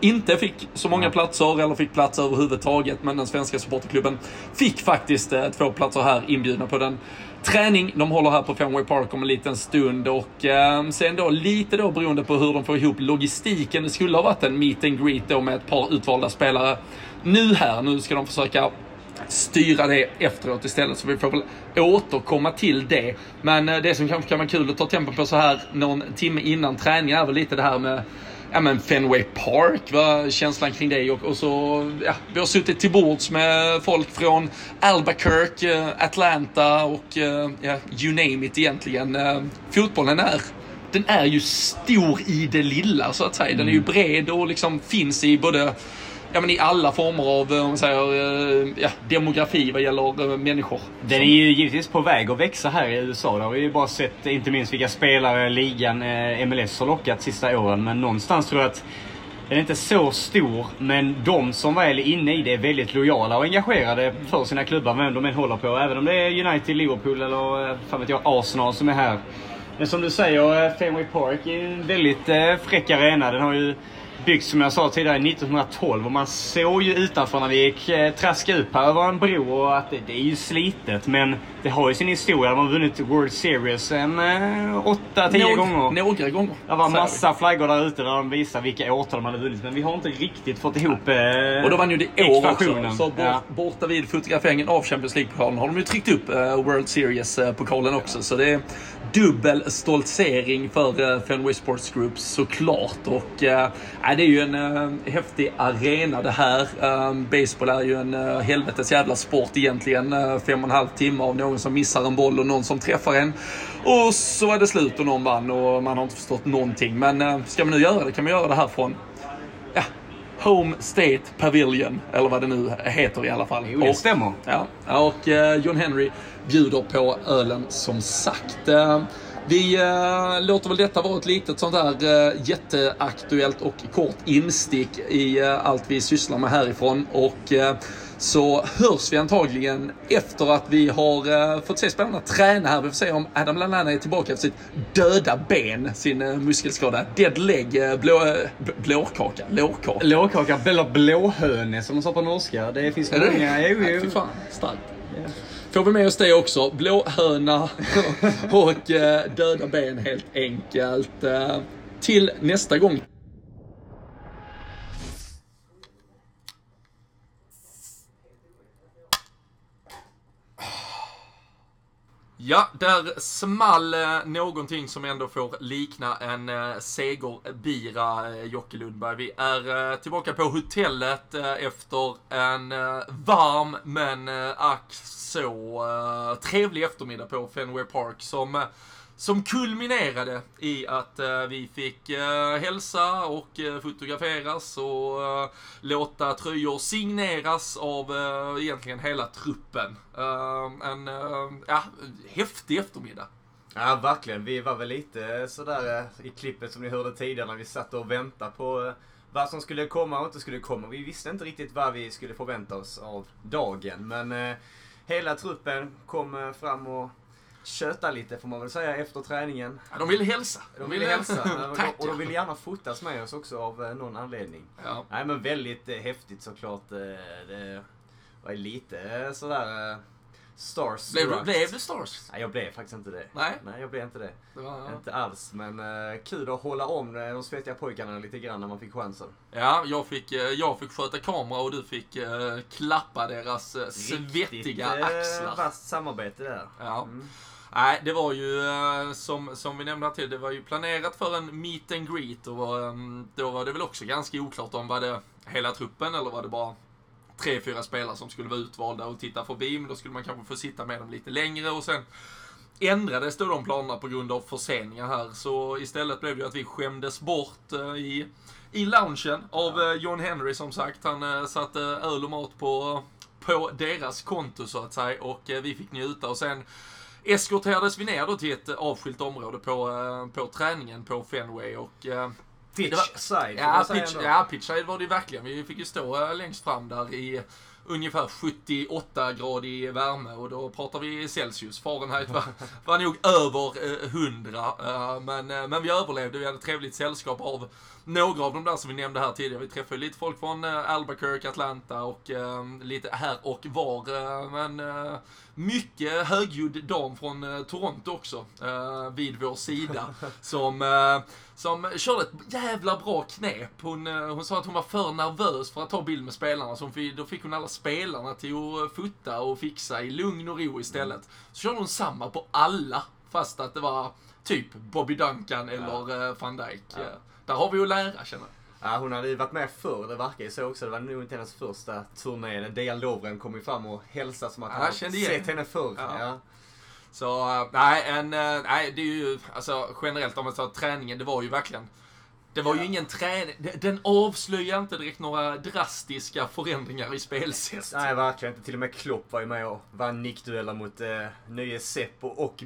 inte fick så många platser eller fick plats överhuvudtaget. Men den svenska supporterklubben fick faktiskt eh, två platser här inbjudna på den träning de håller här på Fenway Park om en liten stund. Och eh, sen då lite då beroende på hur de får ihop logistiken. Det skulle ha varit en meet and greet då med ett par utvalda spelare. Nu här, nu ska de försöka styra det efteråt istället. Så vi får väl återkomma till det. Men eh, det som kanske kan vara kul att ta tempo på så här någon timme innan träning är väl lite det här med Ja men Fenway Park, vad känslan kring det och, och så, ja, vi har suttit till bords med folk från Albuquerque, eh, Atlanta och eh, ja, you name it egentligen. Fotbollen är, den är ju stor i det lilla så att säga. Den är ju bred och liksom finns i både Ja men i alla former av, eh, om man säger, eh, ja, demografi vad gäller eh, människor. Den är ju givetvis på väg att växa här i USA. Det har vi ju bara sett, inte minst vilka spelare ligan MLS har lockat sista åren. Men någonstans tror jag att den är inte så stor, men de som väl är inne i det är väldigt lojala och engagerade för sina klubbar, vem de än håller på. Även om det är United, Liverpool eller fan vet jag, Arsenal som är här. Men som du säger, Fenway Park är en väldigt fräck arena. Den har ju byggts som jag sa tidigare 1912 och man såg ju utanför när vi gick eh, traska upp här över en bro och att det, det är ju slitet men det har ju sin historia. De har vunnit World Series en eh, 8-10 Någ- gånger. Några gånger. Det var säger massa flaggor där ute där de visar vilka årtal de hade vunnit men vi har inte riktigt fått ihop eh, vi. Och då vann ju det år också. ekvationen. Så bort, Ja. borta vid fotograferingen av Champions League-pokalen har de ju tryckt upp eh, World Series-pokalen också. Så det dubbel stoltsering för eh, Fenway Sports Group såklart. Och äh, det är ju en äh, häftig arena det här. Äh, baseball är ju en äh, helvetes jävla sport egentligen. Äh, fem och en halv timme av någon som missar en boll och någon som träffar en. Och så är det slut och någon vann och man har inte förstått någonting. Men äh, ska man nu göra det kan man göra det här från Home State Pavilion, eller vad det nu heter i alla fall. Jo, det Och- stämmer. Ja, och eh, John Henry bjuder på ölen som sagt. Eh, vi eh, låter väl detta vara ett litet sånt här eh, jätteaktuellt och kort instick i eh, allt vi sysslar med härifrån. Och så hörs vi antagligen efter att vi har eh, fått se spelarna träna här. Vi får se om Adam Lallana är tillbaka efter sitt döda ben, sin eh, muskelskada. Dead leg, eh, blå, blåkaka, lårkaka. Lårkaka, eller blåhöne som de sa på norska. Det finns Är det många. Jo, jo. Fy fan, starkt. Får vi med oss det också. Blåhöna och döda ben helt enkelt. Till nästa gång. Ja, där small eh, någonting som ändå får likna en eh, segerbira, eh, Jocke Lundberg. Vi är eh, tillbaka på hotellet eh, efter en eh, varm men eh, ack så eh, trevlig eftermiddag på Fenway Park som eh, som kulminerade i att uh, vi fick uh, hälsa och uh, fotograferas och uh, låta tröjor signeras av uh, egentligen hela truppen. en ja, häftig eftermiddag. Ja, verkligen. Vi var väl lite sådär i klippet som ni hörde tidigare när vi satt och väntade på vad som skulle komma och inte skulle komma. Vi visste inte riktigt vad vi skulle förvänta oss av dagen. Men hela truppen kom fram och köta lite får man väl säga efter träningen. Ja, de ville hälsa. De ville hälsa. Och de ville gärna fotas med oss också av eh, någon anledning. Ja. Nej men väldigt eh, häftigt såklart. Eh, det var lite sådär Stars. Blev du, blev du stars? Nej, jag blev faktiskt inte det. Nej? Nej, jag blev inte det. det var, ja. Inte alls, men uh, kul att hålla om de svettiga pojkarna lite grann när man fick chansen. Ja, jag fick, jag fick sköta kamera och du fick uh, klappa deras svettiga Riktigt, axlar. Riktigt vasst samarbete där. Ja. Mm. Nej, det var ju som, som vi nämnde till, det var ju planerat för en meet and greet och um, då var det väl också ganska oklart om var det hela truppen eller var det bara tre, fyra spelare som skulle vara utvalda och titta förbi, men då skulle man kanske få sitta med dem lite längre och sen ändrades då de planerna på grund av förseningar här. Så istället blev det ju att vi skämdes bort uh, i, i loungen av uh, John Henry som sagt. Han uh, satte öl och mat på, på deras konto så att säga och vi fick njuta och sen eskorterades vi ner då till ett avskilt område på, på träningen på Fenway och Pitch side, ja, pitch, ja, pitch side var det verkligen. Vi fick ju stå längst fram där i ungefär 78 gradig värme och då pratar vi Celsius. Fahrenheit var, var nog över 100. Eh, eh, men, eh, men vi överlevde. Vi hade trevligt sällskap av några av de där som vi nämnde här tidigare. Vi träffade lite folk från Albuquerque, Atlanta och lite här och var. men mycket högljudd dam från Toronto också vid vår sida. Som som körde ett jävla bra knep. Hon, eh, hon sa att hon var för nervös för att ta bild med spelarna, så då fick hon alla spelarna till att fota och fixa i lugn och ro istället. Så körde hon samma på alla, fast att det var typ Bobby Duncan eller ja. Eh, van Dijk. Ja. Där har vi att lära, känner jag. Ja, hon hade ju varit med förr, det verkar ju så också. Det var nog inte hennes första turné. Dejan Lovren kom ju fram och hälsade som att han ja, sett henne förr. Ja. Så, eh, nej, en, eh, nej, det är ju, alltså generellt om man tar träningen, det var ju verkligen det var ju ingen träning. Den avslöjar inte direkt några drastiska förändringar i spelsätt. Nej, verkligen inte. Till och med Klopp var ju med och vann nickdueller mot eh, nye Seppo och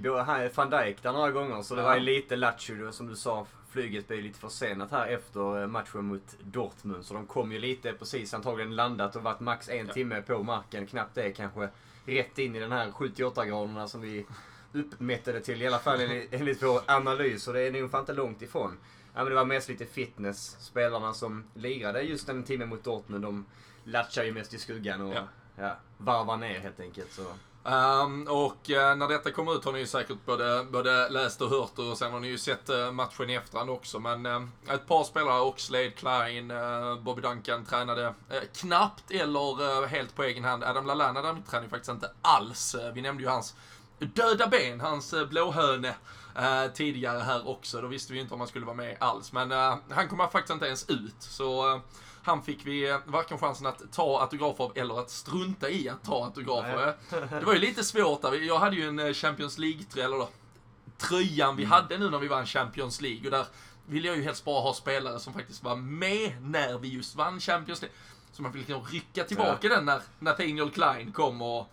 van Dijk där några gånger. Så det ja. var ju lite lattjo, som du sa. Flyget blev lite försenat här efter eh, matchen mot Dortmund. Så de kom ju lite precis antagligen landat och varit max en ja. timme på marken. Knappt det kanske rätt in i den här 78 graderna som vi uppmätte till. I alla fall enligt vår analys. Och det är nog fan inte långt ifrån. Ja, men det var mest lite fitness. Spelarna som lirade just en timme mot Dortmund, de latchar ju mest i skuggan och ja. Ja, varvar ner helt enkelt. Så. Um, och uh, när detta kommer ut har ni ju säkert både, både läst och hört och sen har ni ju sett uh, matchen i efterhand också. Men uh, ett par spelare, Oxlade, Klein, Bobby Duncan tränade knappt eller helt på egen hand. Adam Lallana däremot tränade ju faktiskt inte alls. vi nämnde ju hans döda ben, hans blåhöne. tidigare här också. Då visste vi ju inte om han skulle vara med alls. Men han kom faktiskt inte ens ut. Så han fick vi varken chansen att ta autografer av eller att strunta i att ta autografer. Det var ju lite svårt där. Jag hade ju en eh, Champions League-tröja, eller då, tröjan vi mm. hade nu när vi vann Champions League. Och där ville jag ju helst bara ha spelare som faktiskt var med när vi just vann Champions League. Så man fick liksom rycka tillbaka ja. den när Nathaniel Klein kom och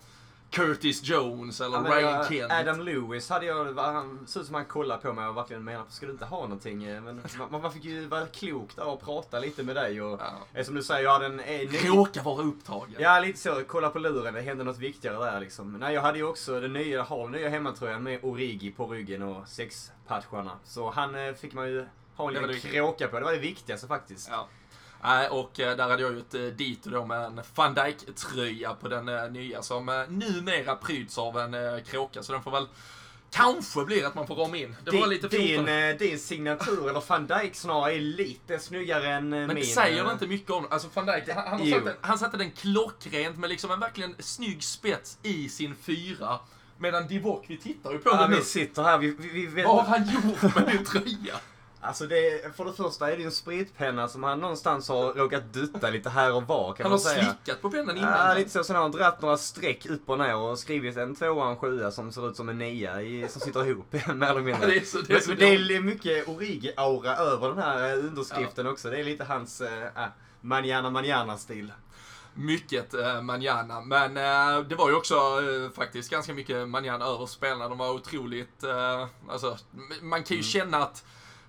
Curtis Jones eller ja, Ryan jag, Kent. Adam Lewis hade jag, han såg ut som han kollade på mig och verkligen menade, ska du inte ha någonting? Men man, man fick ju vara klok där och prata lite med dig och ja. som du säger, jag hade en... en Råka vara upptagen. Ja, lite så. Kolla på luren, det hände något viktigare där liksom. Nej, jag hade ju också den nya, har den nya hemmatröjan med Origi på ryggen och sexpatcharna. Så han eh, fick man ju ha en liten kråka på. Det var det viktigaste faktiskt. Ja. Nej, och eh, där hade jag ju ett eh, dito då med en van Dijk-tröja på den eh, nya som numera pryds av en kråka, så den får väl Kanske blir att man får rama in. Det din, var lite din, din signatur, eller van Dijk snarare, är lite snyggare än Men min. Men det säger det inte mycket om Alltså van Dijk, han, han, satte, han satte den klockrent med liksom en verkligen snygg spets i sin fyra. Medan Divock, vi tittar ju på ja, det nu. vi sitter här, vi, vi, vi Vad har han gjort med din tröja? Alltså det, för det första är det ju en spritpenna som han någonstans har råkat dutta lite här och var kan Han man har säga. slickat på pennan innan. Ja, lite så. Sen har han dragit några streck upp och ner och skrivit en tvåa och en sjua som ser ut som en nia i, som sitter ihop mer eller mindre. Ja, det är så- det är så det är mycket Origi-aura över den här eh, underskriften också. Det är lite hans äh, manana manana-stil. Mycket eh, manjana, men eh, det var ju också eh, faktiskt ganska mycket manjana över spelarna. De var otroligt, eh, alltså, man kan ju känna att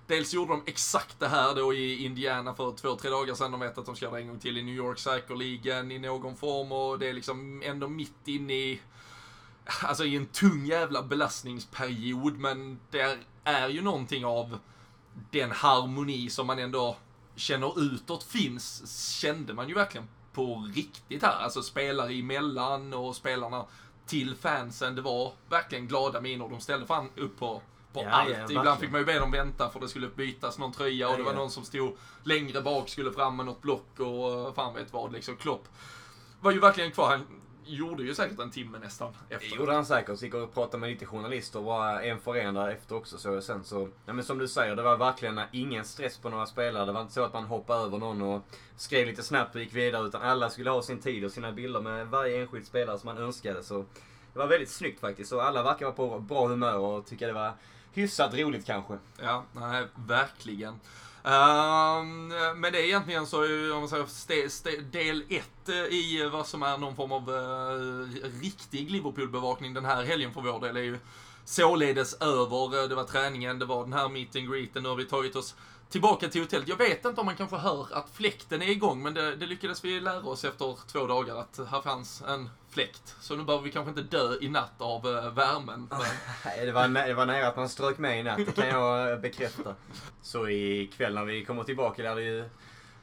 Dels gjorde de exakt det här då i Indiana för två, tre dagar sedan. De vet att de ska göra det en gång till i New York säkerligen i någon form och det är liksom ändå mitt inne i, alltså i en tung jävla belastningsperiod. Men det är ju någonting av den harmoni som man ändå känner utåt finns, kände man ju verkligen på riktigt här. Alltså spelare emellan och spelarna till fansen. Det var verkligen glada miner. De ställde fan upp på, på Ja, allt. ja, Ibland verkligen. fick man ju be dem vänta för det skulle bytas någon tröja och Ja, det var någon som stod längre bak skulle fram med något block och eh, fan vet vad liksom. Klopp var ju verkligen kvar. Han gjorde ju säkert en timme nästan Det efter. gjorde han säkert. Så gick och pratade med lite journalister, bara en för en där efter också så sen så. Ja men som du säger, det var verkligen ingen stress på några spelare. Det var inte så att man hoppade över någon och skrev lite snabbt och gick vidare. Utan alla skulle ha sin tid och sina bilder med varje enskild spelare som man önskade. Så det var väldigt snyggt faktiskt. Och alla verkar vara på bra humör och tycka det var hyfsat roligt kanske. Ja, nej, verkligen. Um, men det är egentligen så, om man säger ste, ste, del ett eh, i vad som är någon form av uh, riktig Liverpool-bevakning den här helgen för vår del är ju således över. Eh, det var träningen, det var den här meet and greeten, nu har vi tagit oss tillbaka till hotellet. Jag vet inte om man kanske hör att fläkten är igång, men det, det lyckades vi lära oss efter två dagar att här fanns en fläkt. Så nu behöver vi kanske inte dö i natt av eh, värmen. Men... Nej, det var, det var nära att man strök med i natt, det kan jag bekräfta. Så ikväll när vi kommer tillbaka lär det ju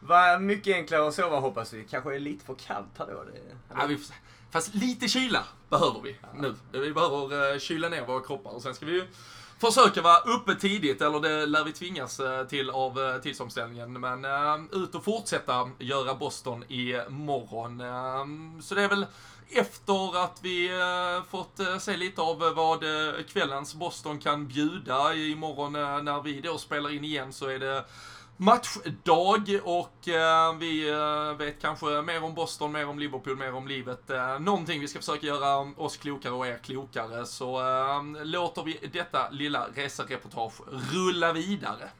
vara mycket enklare att sova hoppas vi. Kanske är lite för kallt här då. Det, Ja, vi, fast lite kyla behöver vi nu. Vi behöver uh, kyla ner våra kroppar och sen ska vi ju försöka vara uppe tidigt, eller det lär vi tvingas eh, till av eh, tidsomställningen. Men eh, ut och fortsätta göra Boston imorgon. så det är väl efter att vi fått se lite av vad kvällens Boston kan bjuda. Imorgon när vi då spelar in igen så är det matchdag och eh, vi eh, vet kanske mer om Boston, mer om Liverpool, mer om livet. Eh, någonting vi ska försöka göra oss klokare och er klokare. Så eh, låter vi detta lilla resereportage rulla vidare.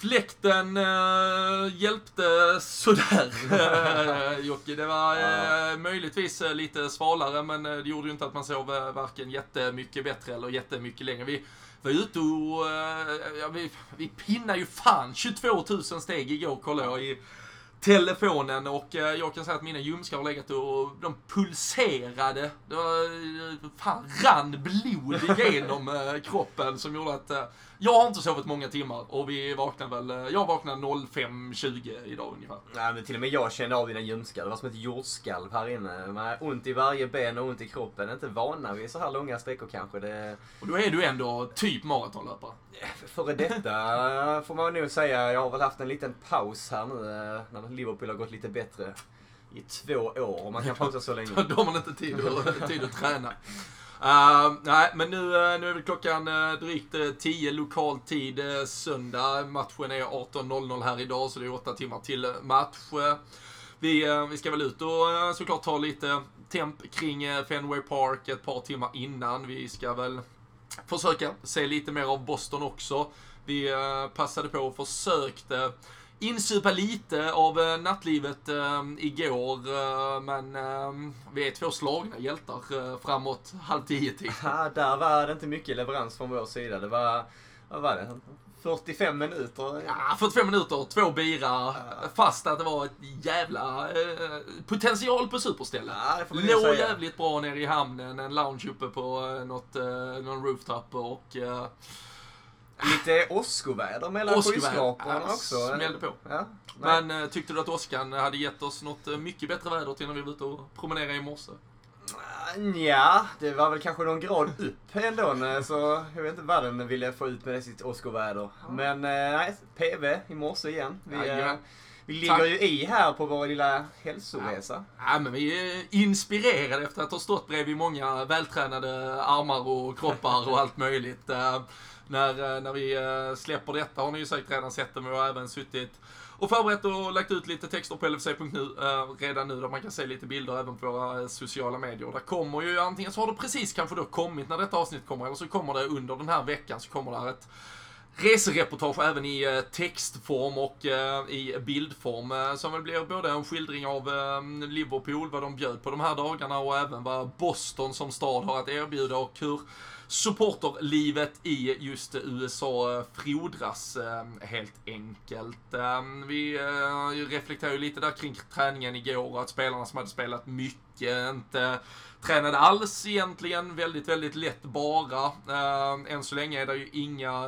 Fläkten eh, hjälpte sådär, eh, Jocke. Det var eh, möjligtvis eh, lite svalare, men det gjorde ju inte att man sov eh, varken jättemycket bättre eller jättemycket längre. Vi var ute och, eh, ja, vi, vi pinnade ju fan 22 000 steg igår, kollade jag i telefonen och eh, jag kan säga att mina ljumskar har legat och de pulserade. Det var, eh, fan, rann blod igenom kroppen som gjorde att jag har inte sovit många timmar och vi vaknade väl, eh, jag vaknade 05.20 idag ungefär. Nej, men till och med jag kände av dina ljumskar. Det var som ett jordskalv här inne. Har ont i varje ben och ont i kroppen. Inte vana vid så här långa sträckor kanske. Det... Och då är du ändå typ maratonlöpare. Före detta får man nog säga. Jag har väl haft en liten paus här nu eh, när Liverpool har gått lite bättre. I två år, om man kan pausa så länge. Då har man inte tid tid att träna. Uh, nej, men nu, eh, nu är väl klockan uh, drygt eh, 10 lokal tid uh, söndag. Matchen är 18.00 här idag, så det är 8 timmar till match. Uh, vi, uh, vi ska väl ut och uh, såklart ta lite temp kring uh, Fenway Park ett par timmar innan. Vi ska väl försöka se lite mer av Boston också. Vi uh, passade på och försökte insupa lite av eh, nattlivet eh, igår, eh, men vi är två slagna hjältar framåt halv tio-tid. Ja, där var det inte mycket leverans från vår sida. Det var, vad var det? 45 minuter? Ja, 45 minuter, två bira, fast att det var ett jävla eh, potential på superställe. Ja, Låg jävligt bra nere i hamnen, en lounge uppe på eh, något, eh, någon rooftop och eh, Lite åskoväder mellan Åskoväder. skyskraporna Ja, också. smällde på. Ja. Men eh, tyckte du att åskan hade gett oss något eh, mycket bättre väder till när vi var ute och promenerade i morse? Ja, det var väl kanske någon grad upp ändå. eh, Så jag vet inte vad den ville få ut med sitt åskoväder. Men nej, PV i morse igen. Vi, Jajamän. Vi ligger ju i här på vår lilla hälsoresa. Ja, men vi är inspirerade efter att ha stått bredvid många vältränade armar och kroppar och allt möjligt. Uh, när, när vi uh, släpper detta har ni ju säkert redan sett det, men vi har även suttit och förberett och lagt ut lite texter på LFC.nu redan nu där man kan se lite bilder även på våra sociala medier. Där kommer ju antingen så har det precis kanske då kommit när detta avsnitt kommer eller så kommer det under den här veckan så kommer det ett resereportage även i eh, textform och eh, i bildform eh, som väl blir både en skildring av Liverpool, vad de bjöd på de här dagarna och även vad Boston som stad har att erbjuda och hur supporterlivet i just USA eh, frodras eh, helt enkelt. Eh, vi reflekterar ju lite där kring träningen igår och att spelarna som hade spelat mycket inte Tränade alls egentligen, väldigt, väldigt lätt bara. Än så länge är det ju inga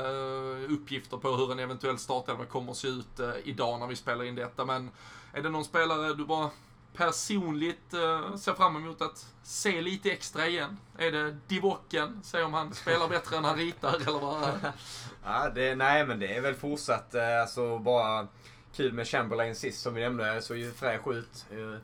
uppgifter på hur en eventuell startelva kommer att se ut idag när vi spelar in detta. Men är det någon spelare du bara personligt uh, ser fram emot att se lite extra igen? Är det Divocken? Se om han spelar bättre än han ritar eller vad? ja, det, nej, men det är väl fortsatt uh, alltså bara kul med Chamberlain sist som vi nämnde. Såg ju fräsch ut. Uh,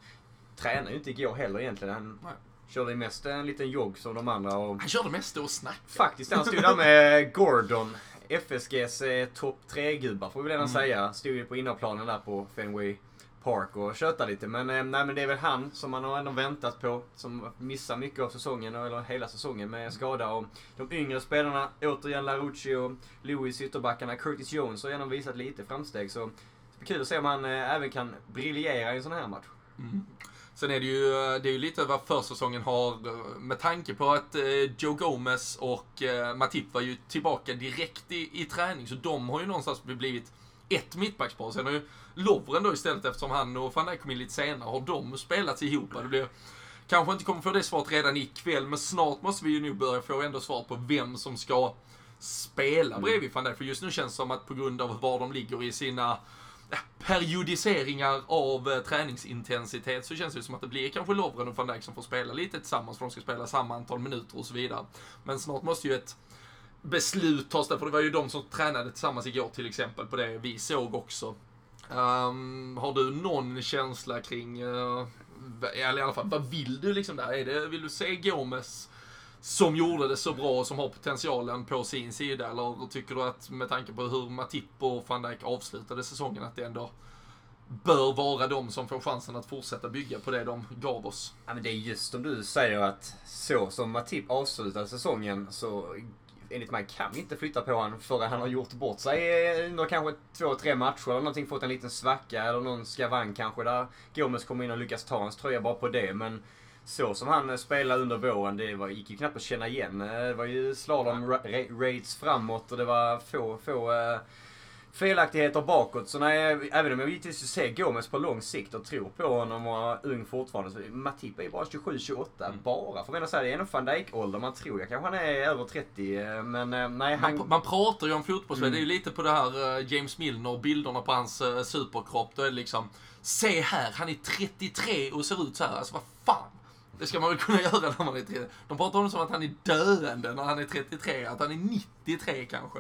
tränade ju inte igår heller egentligen. Han, nej. Körde mest en liten jogg som de andra. Och... Han körde mest och snack. Faktiskt, han stod där med Gordon. FSGs eh, topp 3-gubbar får vi redan mm. säga. Stod ju på innerplanen där på Fenway Park och köta lite. Men, eh, nej, men det är väl han som man har ändå väntat på. Som missar mycket av säsongen, eller hela säsongen med skada. Och de yngre spelarna, återigen Larucci och Lewis ytterbackarna. Curtis Jones har ändå visat lite framsteg. Så det blir kul att se om han eh, även kan briljera i en sån här match. Mm. Sen är det ju, eh, det är ju lite vad försäsongen har, med tanke på att Joe Gomez och Matip var ju tillbaka direkt i, i träning, så de har ju någonstans blivit ett mittbackspar. Sen har ju Lovren då istället, eftersom han och van Dijk kom in lite senare, har de spelat ihop. Det blir, kanske inte kommer få det svaret redan ikväll, men snart måste vi ju nu börja få ändå svar på vem som ska spela bredvid van Dijk. För just nu känns det som att på grund av var de ligger i sina periodiseringar av eh, träningsintensitet så känns det som att det blir kanske Lovren och van Dijk som får spela lite tillsammans för de ska spela samma antal minuter och så vidare. Men snart måste ju ett beslut tas där, för det var ju de som tränade tillsammans igår till exempel på det vi såg också. Um, har du någon känsla kring, uh, eller i alla fall, vad vill du liksom där? Är det, vill du se Gomes som gjorde det så bra och som har potentialen på sin sida? Eller tycker du att med tanke på hur Matip och van Dijk avslutade säsongen att det ändå bör vara de som får chansen att fortsätta bygga på det de gav oss? Ja, men det är just som du säger att så som Matip avslutade säsongen så enligt mig kan vi inte flytta på honom förrän han har gjort bort sig under kanske två, tre matcher eller någonting. Fått en liten svacka eller någon skavank kanske där Gomes kommer in och lyckas ta hans tröja bara på det. Men så som han spelade under våren, det var, gick ju knappt att känna igen. Eh, det var ju slalom-raids framåt och det var få, få uh, felaktigheter bakåt. Så nej, även om jag givetvis ser Gomes på lång sikt och tror på honom och är ung fortfarande. Så Matip är ju bara 27-28 mm. bara. Får man säga, det är nog van Dijk-ålder. Man tror jag kanske han är över 30. Eh, men eh, nej, han... Man, man pratar ju om fotbollsspel. Mm. Det är ju lite på det här James Milner, bilderna på hans superkropp. Då är det liksom, se här, han är 33 och ser ut så här. Alltså vad fan. Det ska man väl kunna göra när man är 33. De pratar om det som att han är döende när han är 33, att han är 93 kanske.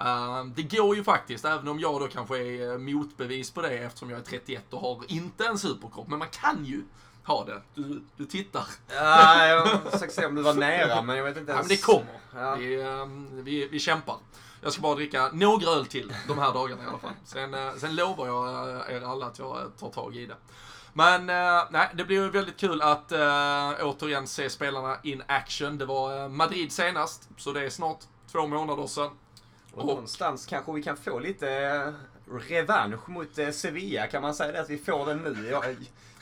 Uh, det går ju faktiskt, även om jag då kanske är eh, motbevis på det eftersom jag är 31 och har inte en superkropp. Men man kan ju ha det. Du, du tittar. Ja, jag försöker se om du var nära, men jag vet inte ens. Ja, men det kommer. Ja. Vi, uh, vi, vi kämpar. Jag ska bara dricka några öl till de här dagarna i alla fall. Sen, uh, sen lovar jag er alla att jag tar tag i det. Men eh, nej, det blir ju väldigt kul att eh, återigen se spelarna in action. Det var eh, Madrid senast, så det är snart två månader sedan. Och, någonstans kanske vi kan få lite eh, revansch mot eh, Sevilla. Kan man säga det att vi får den nu?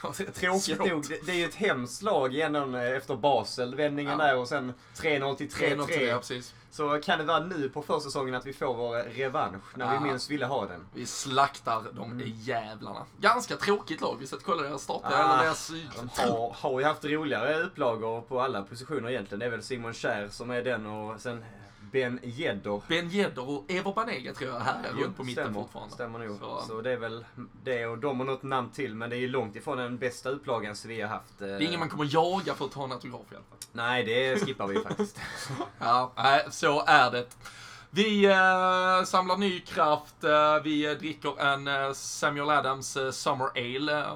Ja, tråkigt nog. Det, är ju ett hemskt lag igen efter Basel-vändningen ja. där och sen 3-0 till 3-3. Så kan det vara nu på försäsongen att vi får vår revansch när Aha. vi minst ville ha den. Vi slaktar de mm. jävlarna. Ganska tråkigt lag. Vi ska kolla deras starter. Ah, deras... De har, har ju haft roligare upplagor på alla positioner egentligen. Det är väl Simon Kjär som är den och sen Ben Yedder. Ben Yedder och Evo Banega tror jag här är runt på mitten stämmer, fortfarande. Stämmer nog. Så. så. det är väl det och de har något namn till men det är ju långt ifrån den bästa upplagan Sevilla haft. Det är ingen man kommer jaga för att ta en autograf i alla fall. Nej, det skippar vi faktiskt. ja, så är det. Vi uh, samlar ny kraft. Uh, vi dricker en uh, Samuel Adams Summer Ale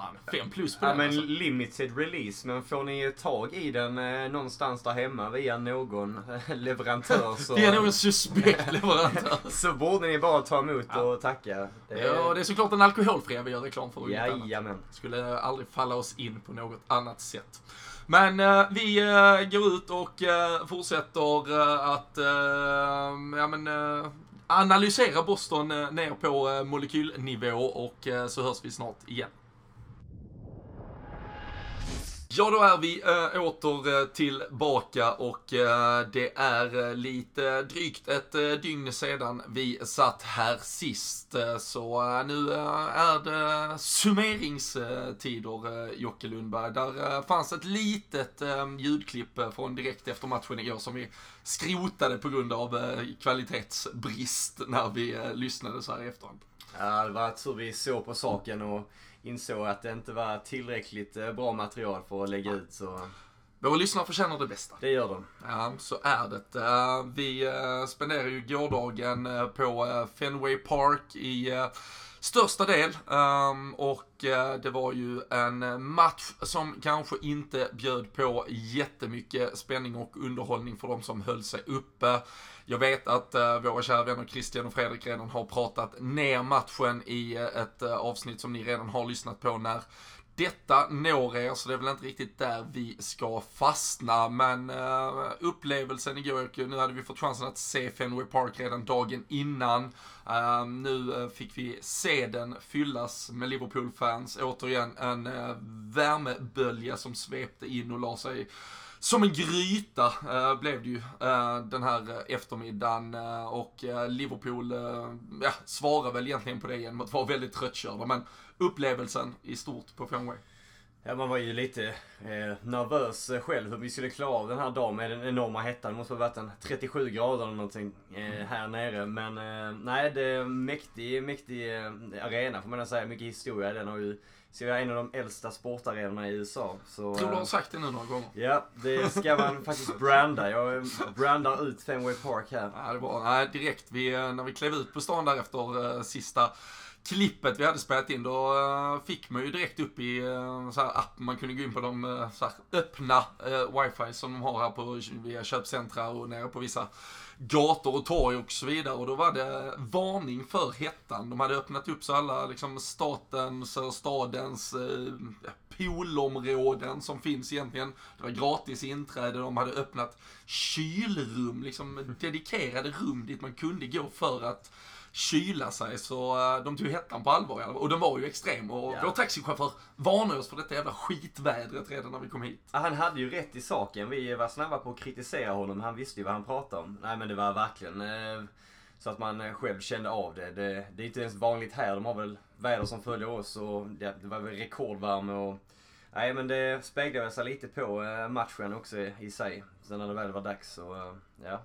fan, fem plus på ja, den men alltså. limited release. Men får ni tag i den eh, någonstans där hemma via någon eh, leverantör så... Via någon suspekt leverantör. så borde ni bara ta emot Ja. och tacka. Det är... Ja, det är såklart den alkoholfria vi gör reklam för. Jajamän. Skulle aldrig falla oss in på något annat sätt. Men eh, vi eh, går ut och eh, fortsätter eh, att eh, ja, men, analysera Boston ner på molekylnivå och så hörs vi snart igen. Ja, då är vi äh, åter eh, tillbaka och äh, det är lite drygt ett äh, dygn sedan vi satt här sist. Så äh, nu äh, är det summeringstider, äh, Jocke Lundberg. Där äh, fanns ett litet äh, ljudklipp från direkt efter matchen igår som vi skrotade på grund av äh, kvalitetsbrist när vi äh, lyssnade så här i efterhand. Ja, det var så vi såg på saken och insåg att det inte var tillräckligt eh, bra material för att lägga ut. Så Våra lyssnare förtjänar det bästa. det gör de. Ja, så är det. Eh, Vi eh, spenderar ju gårdagen på Fenway Park i största del. Ehm, Och det var ju en match som kanske inte bjöd på jättemycket spänning och underhållning för de som höll sig uppe. Jag vet att eh, våra kära vänner Christian och Fredrik redan har pratat ner matchen i eh, ett eh, avsnitt som ni redan har lyssnat på när detta når er, så det är väl inte riktigt där vi ska fastna. Men uh, upplevelsen igår, nu hade vi fått chansen att se Fenway Park redan dagen innan. Uh, nu uh, fick vi se den fyllas med Liverpool-fans. Återigen en uh, värmebölja som svepte in och la sig som en gryta eh, blev det ju eh, den här eftermiddagen eh, och Liverpool ja, svarar väl egentligen på det genom att vara väldigt tröttkörda. Men upplevelsen i stort på Fenway. Ja, man var ju lite eh, nervös själv hur vi skulle klara av den här dagen med den enorma hettan. Det måste ha varit en 37 grader eller någonting eh, här nere. Men eh, nej, det är en mäktig, mäktig arena får man säga. Mycket historia. Den har ju, så är en av de äldsta sportarenorna i USA. Så, Tror du har eh, sagt det nu några gånger? Ja, det ska man faktiskt branda. Jag brandar ut Fenway Park här. Ja, det var nej, direkt vi, eh, när vi klev ut på stan där efter eh, sista klippet vi hade spelat in, då eh, fick man ju direkt upp i uh, så här app, man kunde gå in på de eh, så här, öppna wifi som de har här på via köpcentra och nere på vissa gator och torg och så vidare. Och då var det varning för hettan. De hade öppnat upp så alla liksom statens eller stadens poolområden som finns egentligen. Det var gratis inträde, de hade öppnat kylrum, liksom dedikerade rum dit man kunde gå för att kyla sig så eh, de tog hettan på allvar. Och den var ju extrem och Ja. vår taxichaufför varnade oss för detta jävla skitvädret redan när vi kom hit. Ja, Han hade ju rätt i saken. Vi var snabba på att kritisera honom. Han visste ju vad han pratade om. Nej men det var verkligen eh, så att man eh, själv kände av det. det. Det är inte ens vanligt här. De har väl väder som följer oss och det, det var väl rekordvärme och Nej men det speglade sig lite på matchen också i, sig. Sen när det väl var dags så, ja.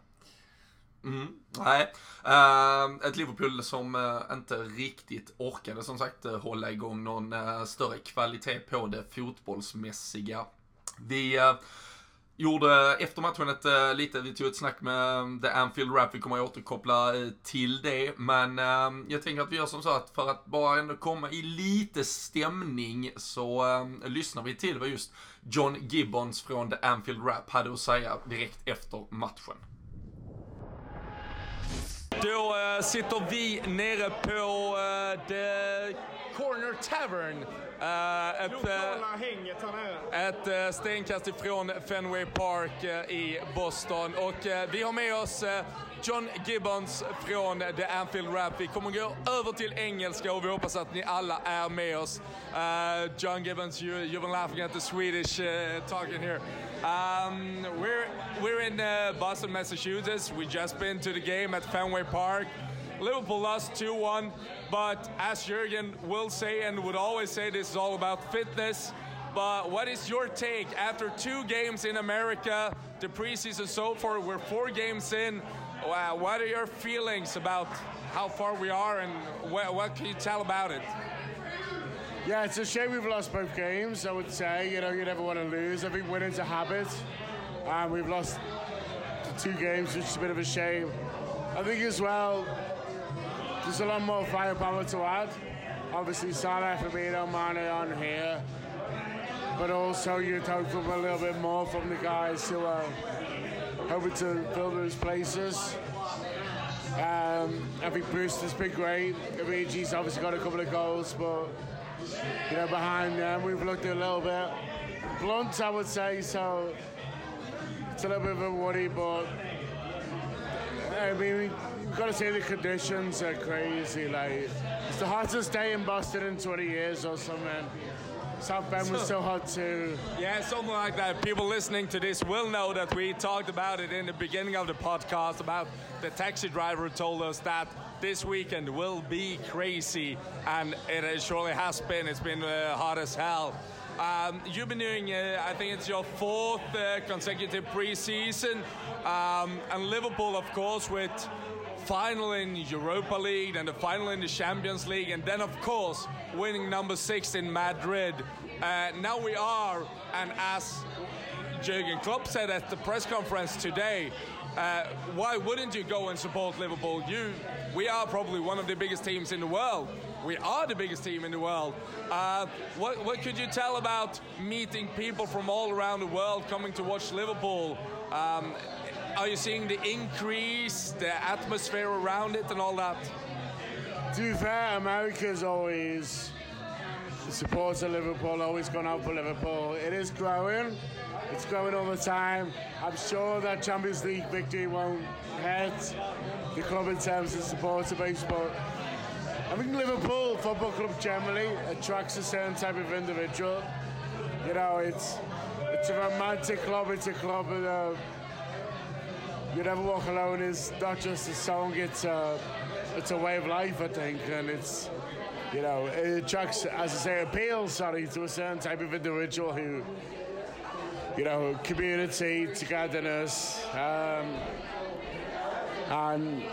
Mm, nej. uh, ett Liverpool som uh, inte riktigt orkade som sagt uh, hålla igång någon eh, större kvalitet på det fotbollsmässiga. Vi gjorde efter matchen ett eh, lite, vi tog ett snack med The Anfield Rap, vi kommer att återkoppla till det. Men ehm, jag tänker att vi gör som så att för att bara ändå komma i lite stämning så ehm, lyssnar vi till vad just John Gibbons från The Anfield Rap hade att säga direkt efter matchen. Då eh, sitter vi nere på uh, The Corner Tavern. Eh, ett, hänget ett stenkast ifrån Fenway Park i Boston. Och vi har med oss John Gibbons från The Anfield Rap. Vi kommer gå över till engelska och vi hoppas att ni alla är med oss. Eh, John Gibbons, you, you've been laughing at the Swedish uh, talking here. Um, we're, we're in uh, Boston, Massachusetts. We just been to the game at Fenway Park. Liverpool lost 2-1, but as Jurgen will say and would always say, this is all about fitness. But what is your take after two games in America, the preseason so far? We're four games in. Wow, what are your feelings about how far we are and what, what can you tell about it? Yeah, it's a shame we've lost both games. I would say, you know, you never want to lose. I think winning's a habit, and we've lost two games, which is a bit of a shame. I think as well, there's a lot more firepower to add. Obviously, Salah, Firmino, Mane on here, but also you'd hope for a little bit more from the guys who are hoping to fill those places. Um, I think has been great. Origi's obviously got a couple of goals, but you know behind them we've looked a little bit blunt, I would say. So it's a little bit of a worry, but I mean we've got to say the conditions are crazy. Like it's the hottest day in Boston in 20 years or something. South Bend was so hot too. Yeah, something like that. People listening to this will know that we talked about it in the beginning of the podcast about the taxi driver told us that this weekend will be crazy, and it surely has been. It's been uh, hot as hell. Um, you've been doing, uh, I think it's your fourth uh, consecutive preseason, um, and Liverpool, of course, with final in Europa League and the final in the Champions League, and then of course winning number six in Madrid. Uh, now we are, and as Jurgen Klopp said at the press conference today, uh, why wouldn't you go and support Liverpool? You, we are probably one of the biggest teams in the world. We are the biggest team in the world. Uh, what, what could you tell about meeting people from all around the world coming to watch Liverpool? Um, are you seeing the increase, the atmosphere around it, and all that? To be fair, America's always of Liverpool, always gone out for Liverpool. It is growing. It's growing all the time. I'm sure that Champions League victory won't hurt the club in terms of supporter base, but I think Liverpool Football Club generally attracts a certain type of individual. You know, it's it's a romantic club. It's a club that uh, you never walk alone. Is not just a song. It's a it's a way of life, I think, and it's you know it attracts, as I say, appeals. Sorry, to a certain type of individual who you know community, togetherness, um, and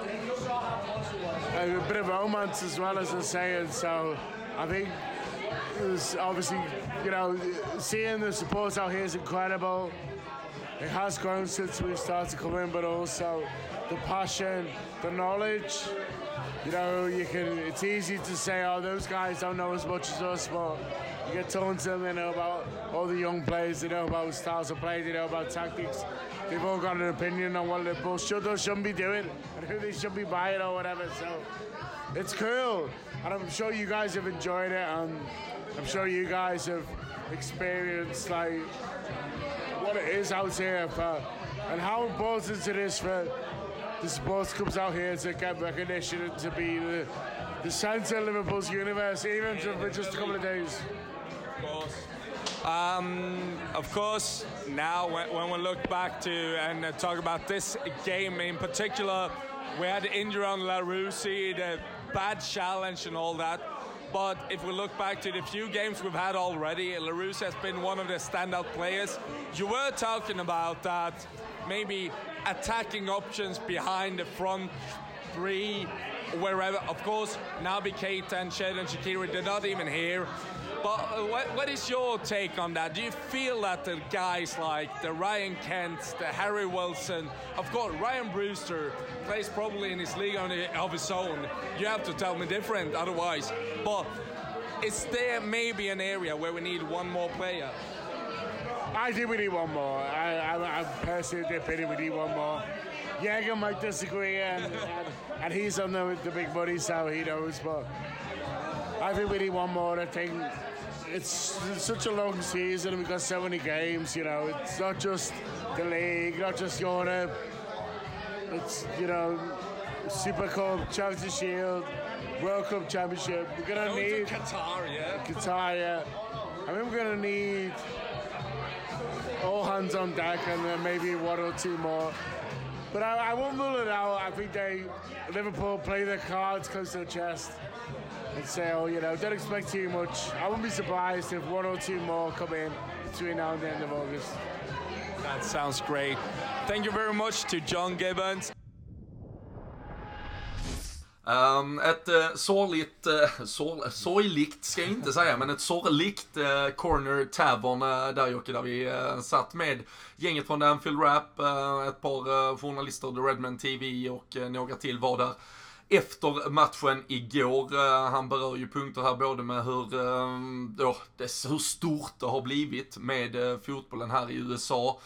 a bit of romance as well as I say. And so I think there's obviously you know seeing the support out here is incredible. It has grown since we started coming, but also the passion, the knowledge. You know, you can. It's easy to say, "Oh, those guys don't know as much as us," but you get talking to them, they know about all the young players, they know about styles of play, they know about tactics. They've all got an opinion on what Liverpool should or shouldn't be doing, and who they should be buying or whatever. So it's cool, and I'm sure you guys have enjoyed it, and I'm sure you guys have experienced like what it is out here for, and how important it is for the sports clubs out here to get recognition and to be the, the centre of Liverpool's universe, even for just a couple of days. Of course. Um, of course, now when, we look back to and talk about this game in particular, we had injury on Larousse, the bad challenge and all that. But if we look back to the few games we've had already, Larousse has been one of the standout players. You were talking about that maybe attacking options behind the front three, wherever. Of course, Naby Keita and Xherdan Shaqiri, they're not even here. But uh, what, what is your take on that? Do you feel that the guys like the Ryan Kent, the Harry Wilson, of course, Ryan Brewster plays probably in his league on of his own. You have to tell me different otherwise. But is there maybe an area where we need one more player? I think we need one more. I, I, I'm personally the opinion we need one more. Jäger might disagree, and, and, and he's on the, the big money, so he knows. But I think we need one more. I think it's, it's such a long season, we've got so many games. You know, it's not just the league, not just Europe. It's you know, Super Cup, Charity Shield, World Cup Championship. We're gonna Go need to Qatar, yeah. Qatar. Yeah, I mean we're gonna need all hands on deck, and then maybe one or two more. But I, I won't rule it out. I think they Liverpool play their cards close to the chest and say, oh, you know, don't expect too much. I wouldn't be surprised if one or two more come in between now and the end of August. That sounds great. Thank you very much to John Gibbons. Um, ett uh, sorgligt, uh, sor sorgligt ska jag inte säga, men ett sorgligt uh, Corner Tavern uh, där Jocke, där vi uh, satt med gänget från Anfield Rap, ett par journalister, The Redman TV och några till var där efter matchen igår. Eh, han berör ju punkter här både med hur, eh, då, det, hur stort det har blivit med eh, fotbollen här i USA.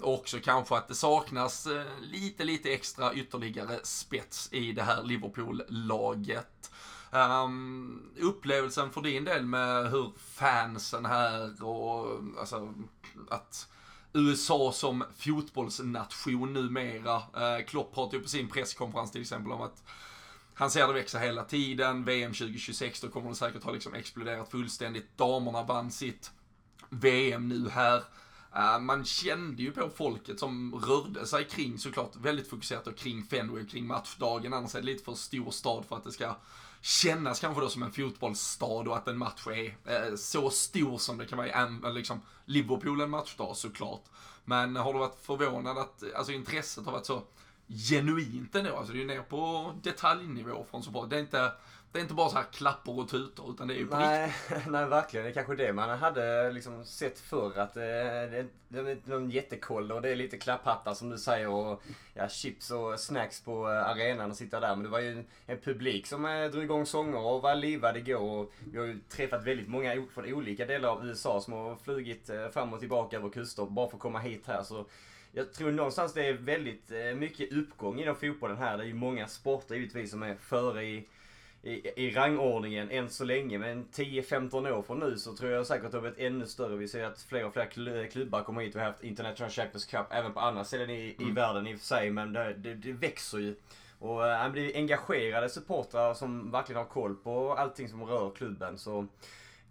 Och också kanske att det saknas lite, lite extra ytterligare spets i det här Liverpool-laget. Um, upplevelsen för din del med hur fansen här och alltså att USA som fotbollsnation numera. Uh, Klopp pratade typ ju på sin presskonferens till exempel om att han ser det växa hela tiden. VM 2026, då kommer det säkert ha liksom exploderat fullständigt. Damerna vann sitt VM nu här. Eh, man kände ju på folket som rörde sig kring, såklart väldigt fokuserat kring Fenway, kring matchdagen. Annars är det lite för stor stad för att det ska kännas kanske då som en fotbollsstad och att en match är eh, så stor som det kan vara i liksom, Liverpool en matchdag såklart. Men har du varit förvånad att alltså, intresset har varit så genuint ändå. Alltså det är ner på detaljnivå från support. Det är inte, det är inte bara så här klappor och tutor utan det är ju på nej, riktigt. Nej, verkligen. Det är kanske det man hade liksom sett förr. Att eh, det, är någon jättekoll och det är lite klapphattar som du säger och ja, chips och snacks på eh, arenan och sitta där. Men det var ju en, en publik som eh, drog igång sånger och var livad igår. Och vi har ju träffat väldigt många från olika delar av USA som har flugit eh, fram och tillbaka över kuster bara för att komma hit här. Så jag tror någonstans det är väldigt eh, mycket uppgång inom fotbollen här. Det är ju många sporter givetvis som är före i, i, i rangordningen än så länge. Men 10-15 år från nu så tror jag säkert att det har blivit ännu större. Vi ser att fler och fler klubbar kommer hit. Vi har haft International Champions Cup även på andra ställen i, mm. i världen i och för sig. Men det, det, det växer ju. Och han blir engagerade supportrar som verkligen har koll på allting som rör klubben. Så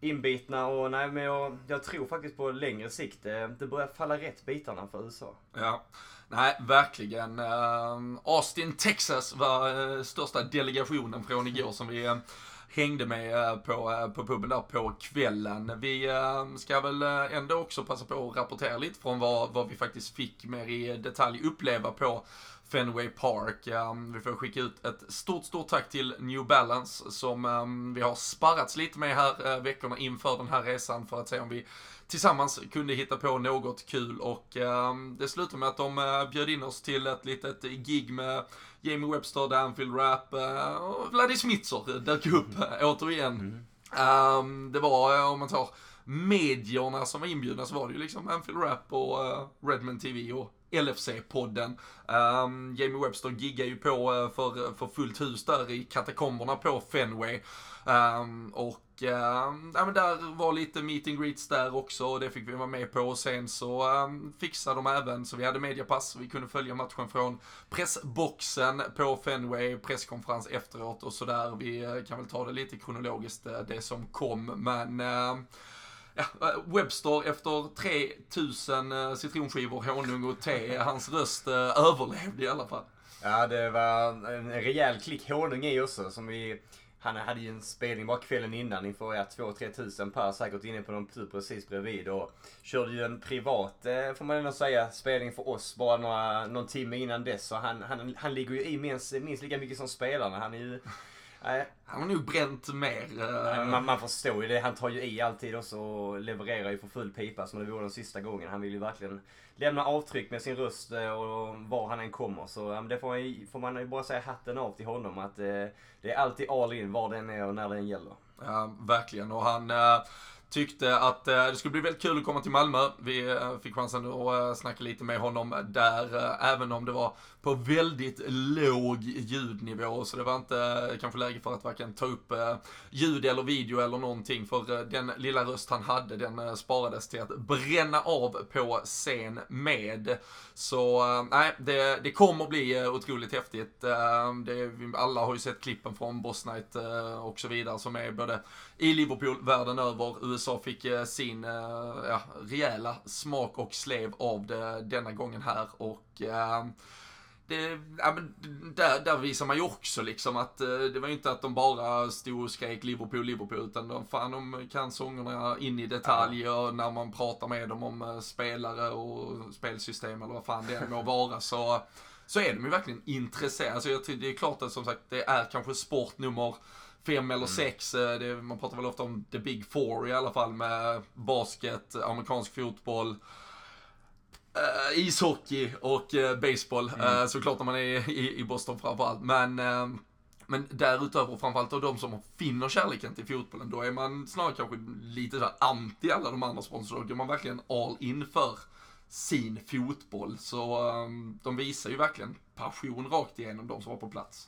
inbitna och nej men jag, jag tror faktiskt på längre sikt det, det börjar falla rätt bitarna för USA. Ja. Nej, verkligen. Ehm, Austin, Texas var eh, största delegationen från igår som vi eh, hängde med på, på puben där på kvällen. Vi ehm, ska väl ändå också passa på att rapportera lite från vad, vad vi faktiskt fick mer i detalj uppleva på Fenway Park. Um, vi får skicka ut ett stort, stort tack till New Balance som um, vi har sparrats lite med här uh, veckorna inför den här resan för att se om vi tillsammans kunde hitta på något kul och um, det slutade med att de uh, bjöd in oss till ett litet gig med Jamie Webster, Danfield Rap uh, och Vladdy Smitzer dök upp uh, återigen. Mm. Um, det var, om man tar medierna som var inbjudna så var det ju liksom Anfield Rap och Redman TV och LFC-podden. Um, ehm, Jamie Webster giggar ju på eh, för, för fullt hus där i katakomberna på Fenway. Um, och um, ja, men där var lite meet and greets där också och det fick vi vara med på. Och sen så um, fixade de även så vi hade mediapass. Vi kunde följa matchen från pressboxen på Fenway, presskonferens efteråt och sådär. Vi eh, kan väl ta det lite kronologiskt eh, det som kom men ja, eh, Webster efter 3000 eh, citronskivor, honung och te, hans röst eh, överlevde i alla fall. Ja, det var en rejäl klick honung i också som vi han hade ju en spelning bara kvällen innan inför ja, 2-3 tusen per säkert inne på någon pub precis bredvid och körde ju en privat, får man ändå säga, spelning för oss bara några, någon timme innan dess. Så han, han, han ligger ju i minst, minst lika mycket som spelarna. Han är ju Nej. Han har nog bränt mer. Nej, man, man förstår ju det. Han tar ju i alltid också och levererar ju för full pipa som det vore den sista gången. Han vill ju verkligen lämna avtryck med sin röst eh, och var han än kommer. Så det får man, får man ju bara säga hatten av till honom att eh, det är alltid all in var den är och när den gäller. Ja, verkligen. Och han eh, Tyckte att eh, det skulle bli väldigt kul att komma till Malmö. Vi eh, fick chansen att eh, snacka lite med honom där, eh, även om det var på väldigt låg ljudnivå. Så det var inte kanske läge för att varken ta upp eh, ljud eller video eller någonting. För eh, den lilla röst han hade, den eh, sparades till att bränna av på scen med. Så nej, det, det kommer bli otroligt häftigt. Det, alla har ju sett klippen från Boss Night och så vidare som är både i Liverpool, världen över, USA fick sin ja, rejäla smak och slev av det denna gången här och eh, det, ja, men där, där visar man ju också liksom att det var ju inte att de bara stod och skrek Liverpool, Liverpool, utan de, fan, de kan sångerna in i detalj och när man pratar med dem om spelare och spelsystem eller vad fan det må vara så så är de ju verkligen intresserade. Alltså jag tror, det är klart att som sagt, det är kanske sport nummer fem eller sex. eh, Det, man pratar väl ofta om the big four i alla fall med basket, amerikansk fotboll, eh, ishockey och eh, baseball. Eh, såklart när man är i, i Boston framförallt. Men, eh, men därutöver, framförallt av de som finner kärleken till fotbollen, då är man snarare kanske lite så anti alla de andra sponsorerna. Då går man verkligen all in för sin fotboll. Så eh, de visar ju verkligen passion rakt igenom de som var på plats.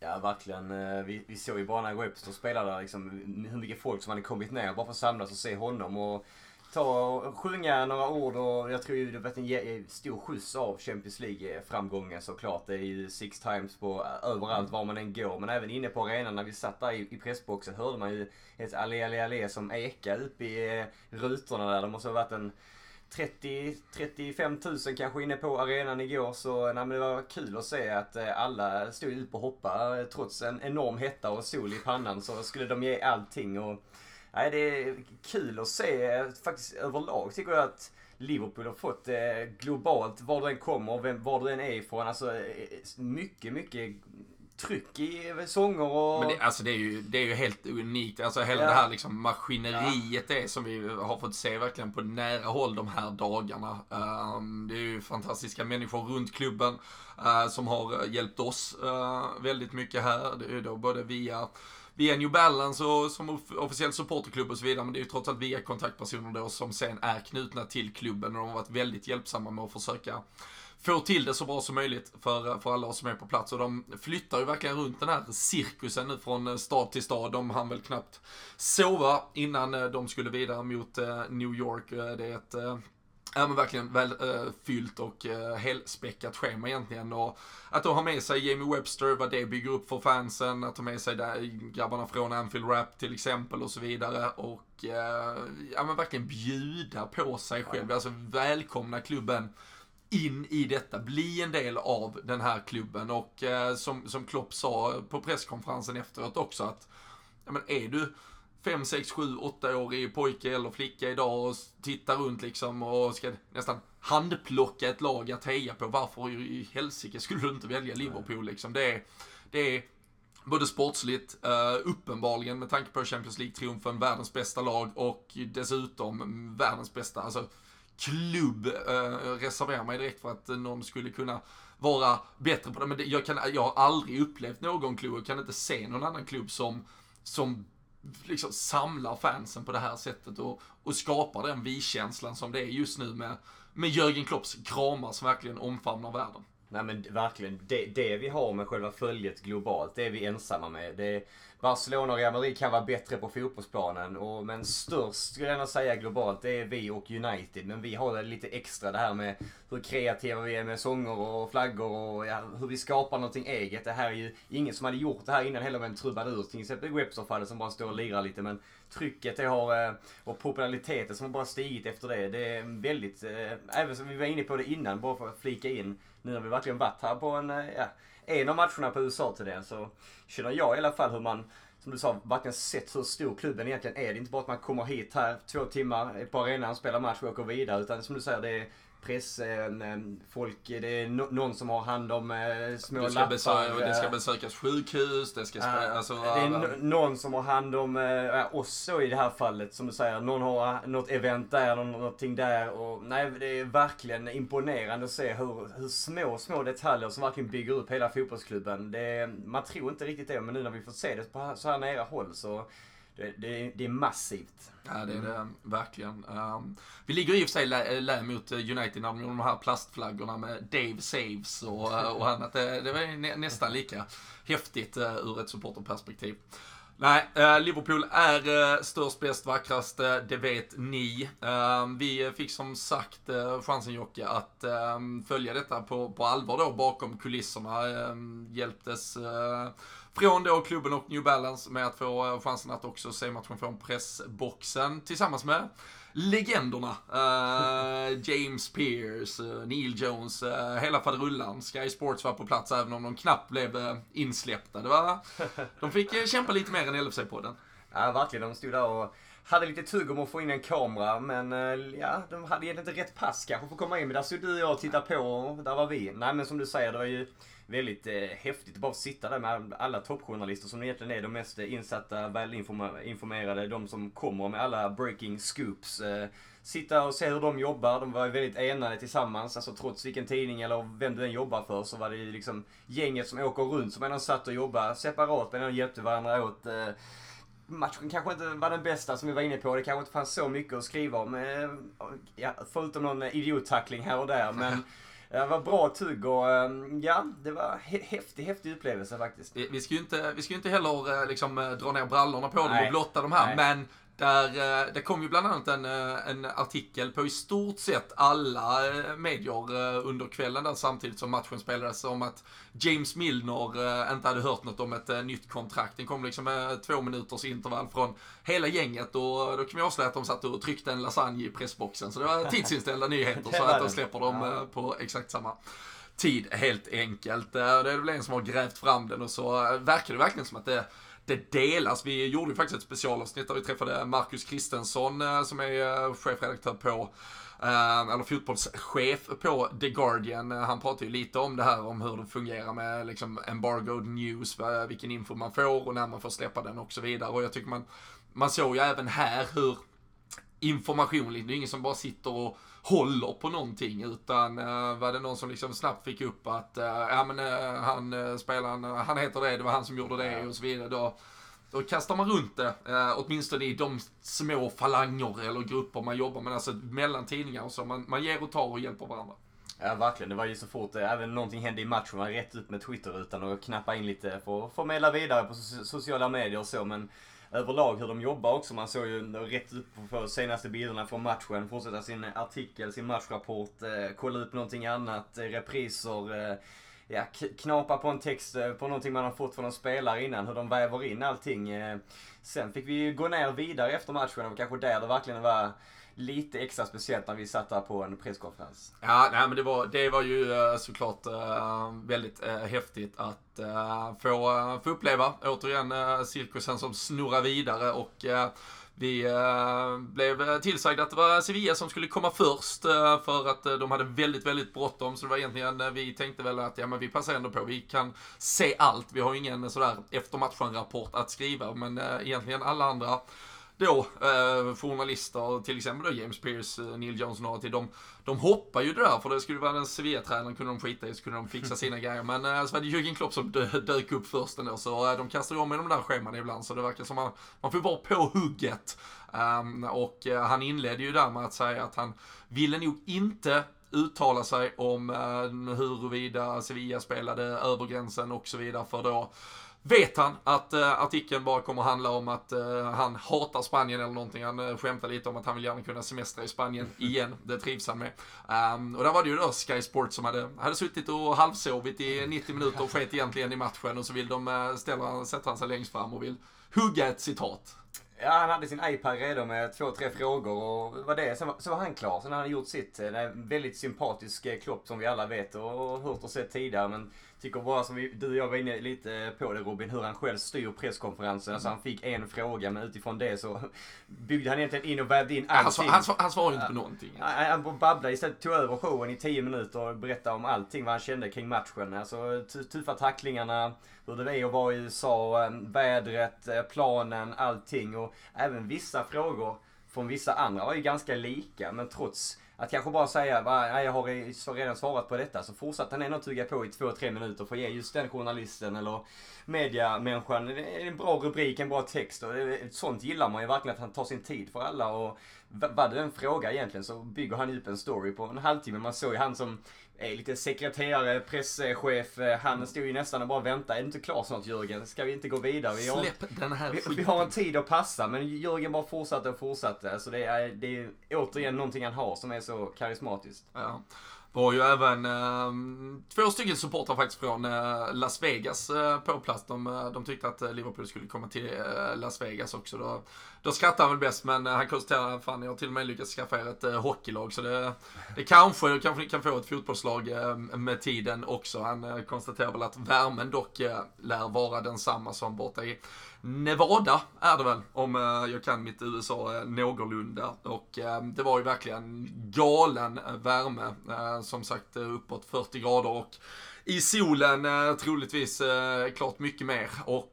Ja, verkligen. Vi, vi såg ju bara när Webster spelade liksom, hur mycket folk som hade kommit ner bara för att samlas och se honom. Och ta och sjunga några ord och jag tror ju det varit en eh, stor skjuts av Champions League-framgången såklart. Det är ju six times på eh, överallt var man än går. Men även inne på arenan när vi satt där i, i pressboxen hörde man ju ett allé, allé, allé som ekade upp i eh, rutorna där. Det måste ha varit en 30-35 000 kanske inne på arenan igår så eh, nej, men det var kul att se att alla stod upp och hoppade. Trots en enorm hetta och sol i pannan så skulle de ge allting. Och, nej, det är kul att se faktiskt överlag tycker jag att Liverpool har fått eh, globalt, var du än kommer, vem, var du än är ifrån. Alltså eh, mycket, mycket tryck i sånger och... Men det, alltså det är, ju, det är ju helt unikt. Alltså hela Ja. det här liksom maskineriet är som vi har fått se verkligen på nära håll de här dagarna. Ehm, det är ju fantastiska människor runt klubben eh, som har hjälpt oss eh, väldigt mycket här. Det är då både via Via New Balance och som off- officiell supporterklubb och så vidare, men det är ju trots allt via kontaktpersoner då som sen är knutna till klubben och de har varit väldigt hjälpsamma med att försöka få till det så bra som möjligt för, för alla oss som är på plats. Och de flyttar ju verkligen runt den här cirkusen nu från eh, stad till stad. De hann väl knappt sova innan eh, de skulle vidare mot eh, New York. Det är ett Ja men verkligen väl eh, fyllt och uh, helspäckat schema egentligen. Och att då ha med sig Jamie Webster, vad det bygger upp för fansen. Att ha med sig där, grabbarna från Anfield Rap till exempel och så vidare. Och eh, ja men verkligen bjuda på sig själv. Alltså välkomna klubben in i detta, bli en del av den här klubben och som, som Klopp sa på presskonferensen efteråt också att ja, men är du 5, 6, 7, 8-årig pojke eller flicka idag och tittar runt liksom och ska nästan handplocka ett lag att heja på. Varför i helsike skulle du inte välja Liverpool liksom? Det är, det är både sportsligt, uh, uppenbarligen med tanke på Champions League-triumfen, världens bästa lag och dessutom världens bästa, alltså klubb. Uh, reserverar mig direkt för att någon skulle kunna vara bättre på det. Men det, jag, kan, jag har aldrig upplevt någon klubb, jag kan inte se någon annan klubb som, som liksom samlar fansen på det här sättet och, och skapar den vi-känslan som det är just nu med, med Jörgen Klopps kramar som verkligen omfamnar världen. Nej men verkligen, det, det vi har med själva följet globalt, det är vi ensamma med. Det, Barcelona och Real Madrid kan vara bättre på fotbollsplanen, och, men störst skulle jag nog säga globalt, det är vi och United. Men vi har det lite extra det här med hur kreativa vi är med sånger och flaggor och ja, hur vi skapar någonting eget. Det här är ju ingen som hade gjort det här innan heller med en trubadur. Till exempel Webster-fallet som bara står och lirar lite. Men trycket det har, eh, och populariteten som har bara stigit efter det. Det är väldigt, eh, även som vi var inne på det innan, bara för att flika in. Nu har vi verkligen varit här på en, eh, ja, en av matcherna på USA till så känner jag i alla fall hur man, som du sa, verkligen sett hur stor klubben egentligen är. Det är inte bara att man kommer hit här två timmar på arenan, spelar match och åker vidare. Utan som du säger, det är press, eh, folk, det är no någon som har hand om eh, små Det ska, lappar. besö- det ska eh, besökas sjukhus, det ska spä- alltså, det är no- någon som har hand om eh, oss så i det här fallet. Som du säger, någon har något event där, någon, någonting där. Och, nej, det är verkligen imponerande att se hur, hur små, små detaljer som verkligen bygger upp hela fotbollsklubben. Det, man tror inte riktigt det, men nu när vi får se det på så här nära håll så det, det, det är massivt. Ja, det är det verkligen. Um, vi ligger i och för sig lä, lä mot eh, United när de gjorde de här plastflaggorna med Dave Saves och, eh, och annat. Det, det var ju nä, nästan lika häftigt uh, ur ett supporterperspektiv. Nej, Liverpool är störst, bäst, vackrast, det vet ni. Ehm, vi fick som sagt chansen Jocke att ehm, följa detta på, på allvar då bakom kulisserna. Hjälptes från då klubben och New Balance med att få eh, chansen att också se matchen från pressboxen tillsammans med legenderna. Uh, James Pierce, uh, eh, Neil Jones, uh, hela faderullan. Sky Sports var på plats även om de knappt blev uh, insläppta. Det var, de fick uh, kämpa lite mer än LFC-podden. Ja, verkligen. De stod där och hade lite tugg om att få in en kamera, men eh, ja, de hade egentligen inte rätt pass kanske för att komma in. Men där stod du och jag och tittade på och där var vi. Nej men som du säger, det var ju väldigt eh, häftigt att bara sitta där med alla toppjournalister som egentligen är de mest insatta, välinformerade, de som kommer med alla breaking scoops. Eh, sitta och se hur de jobbar. De var ju väldigt enade tillsammans. Alltså trots vilken tidning eller vem du än jobbar för så var det ju liksom gänget som åker runt som ändå satt och jobbade separat men ändå hjälpte varandra åt. Eh, matchen kanske inte var den bästa som vi var inne på. Det kanske inte fanns så mycket att skriva om. Eh, ja, förutom någon idiottackling här och där. Men det var bra tugg och ehm, ja, det var häftig, häftig upplevelse faktiskt. Vi, vi ska ju inte, vi ska inte heller eh, liksom dra ner brallorna på dem och blotta de här. Nej. Men där, eh, det kom ju bland annat en, eh, en artikel på i stort sett alla eh, medier under kvällen där samtidigt som matchen spelades om att James Milner inte hade hört något om ett nytt kontrakt. Den kom liksom med två minuters intervall från hela gänget och då kan vi avslöja att de satt och tryckte en lasagne i pressboxen. Så det var tidsinställda nyheter så att de släpper dem på exakt samma tid helt enkelt. Det är väl en som har grävt fram den och så verkar det verkligen som att det det delas. Vi gjorde ju faktiskt ett specialavsnitt där vi träffade Marcus Kristensson eh, som är eh, chefredaktör på eh, eller fotbollschef på The Guardian. han pratar ju lite om det här om hur det fungerar med liksom embargoed news, vilken info man får och när man får släppa den och så vidare. Och jag tycker man, man såg ju även här hur information, det är ingen som bara sitter och håller på någonting utan uh, var det någon som liksom snabbt fick upp att uh, ja men uh, han uh, spelaren, han heter det, det var han som gjorde det och så vidare. Då, då kastar man runt det, uh, åtminstone i de små falanger eller grupper man jobbar med, alltså mellan tidningar och så. Man, man ger och tar och hjälper varandra. Ja verkligen, det var ju så fort även någonting hände i matchen, man rätt ut med Twitter-rutan och knappa in lite för att förmedla vidare på sociala medier och så men överlag hur de jobbar också. Man såg ju rätt upp på senaste bilderna från matchen. Fortsätta sin artikel, sin matchrapport, eh, kolla upp någonting annat, eh, repriser. Eh, ja, knapa på en text eh, på någonting man har fått från en spelare innan, hur de väver in allting. Eh, sen fick vi ju gå ner vidare efter matchen och kanske där det verkligen var lite extra speciellt när vi satt där på en presskonferens. Ja, nej, men det var, det var ju eh, såklart eh, väldigt eh, häftigt att få, få uppleva återigen cirkusen som snurrar vidare och vi blev tillsagda att det var Sevilla som skulle komma först för att de hade väldigt, väldigt bråttom. Så det var egentligen, vi tänkte väl att ja, men vi passar ändå på. Vi kan se allt. Vi har ingen sådär efter matchen-rapport att skriva, men egentligen alla andra då eh, journalister, till exempel då James Pierce, eh, Neil Jones några till, de, de hoppar ju det där för det skulle vara den Sevilla-tränaren kunde de skita i så kunde de fixa sina grejer. Men eh, så var det Jürgen Klopp som dök upp först ändå så eh, de kastar om med de där scheman ibland så det verkar som man, man får vara på hugget. Um, och eh, han inledde ju där med att säga att han ville nog inte uttala sig om eh, huruvida Sevilla spelade över gränsen och så vidare för då vet han att uh, artikeln bara kommer handla om att uh, han hatar Spanien eller någonting. Han uh, skämtar lite om att han vill gärna kunna semestra i Spanien igen. Det trivs han med. Um, och där var det ju då Sky Sports som hade, hade suttit och halvsovit i 90 minuter och sket egentligen i matchen och så vill de uh, ställa, sätta han sig längst fram och vill hugga ett citat. Ja, han hade sin iPad redo med två, tre frågor och var det. Sen var, så var han klar. Sen hade han gjort sitt. Det är en väldigt sympatisk klopp som vi alla vet och hört och sett tidigare. Men tycker bara som vi, du och jag var inne lite på det Robin, hur han själv styr presskonferensen. Alltså han fick en fråga men utifrån det så byggde han egentligen in och vävde in allting. Han, han, han svarade inte på någonting. Han, han babblade istället, tog över showen i 10 minuter och berättade om allting vad han kände kring matchen. Alltså tuffa tacklingarna, hur det är att vara i USA, vädret, eh, planen, allting. Och även vissa frågor från vissa andra var ju ganska lika men trots att kanske bara säga, nej jag har redan svarat på detta. Så fortsatte han ändå tugga på i två, tre minuter för att ge just den journalisten eller mediamänniskan en bra rubrik, en bra text. Och sånt gillar man ju verkligen, att han tar sin tid för alla. Och vad du än frågar egentligen så bygger han upp en story på en halvtimme. Man såg ju han som är lite sekreterare, presschef. Han stod ju nästan och bara väntade. Är du inte klar snart Jörgen? Ska vi inte gå vidare? Vi har, Släpp den här vi, vi, har en tid att passa. Men Jörgen bara fortsatte och fortsatte. Så det är, det är återigen någonting han har som är så karismatiskt. Ja var ju även eh, två stycken supportrar faktiskt från eh, Las Vegas eh, på plats. De, eh, de tyckte att eh, Liverpool skulle komma till eh, Las Vegas också. Då, då skrattade han väl bäst, men eh, han konstaterade att fan, jag har till och med lyckats skaffa er ett hockeylag. Så det, det kanske, kanske ni kan få ett fotbollslag med tiden också. Han konstaterar väl att värmen dock lär vara densamma som borta i Nevada är det väl, om eh, jag kan mitt USA eh, någorlunda. Och eh, det var ju verkligen galen värme. Som sagt uppåt 40 grader och i solen troligtvis klart mycket mer. Och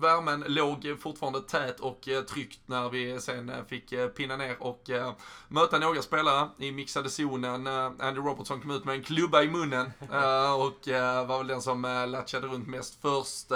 värmen låg fortfarande tät och tryckt tryggt när vi sen fick pinna ner och möta några spelare i mixade zonen. Andy Robertson kom ut med en klubba i munnen och var väl den som latchade runt mest först.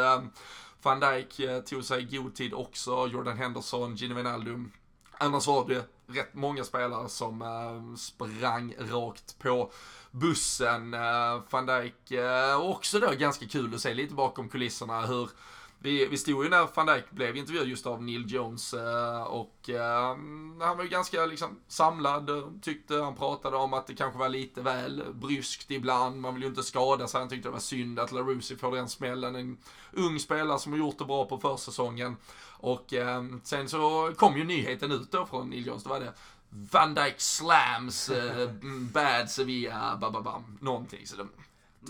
Van Dijk eh, tog sig god tid också, Jordan Henderson, Gino Wijnaldum. Annars var det rätt många spelare som eh, sprang rakt på bussen. Uh, van Dijk, uh, också då ganska kul att se lite bakom kulisserna hur vi, vi stod ju när van Dijk blev intervjuad just av Neil Jones eh, och eh, han var ju ganska liksom samlad, eh, tyckte han pratade om att det kanske var lite väl bryskt ibland, man vill ju inte skada sig, han tyckte det var synd att LaRusi får den smällen, en ung spelare som har gjort det bra på försäsongen. Och sen så kom ju nyheten ut då från Neil Jones, då var det Van Dijk slams, uh, bad Sevilla, bababam, någonting. Så de,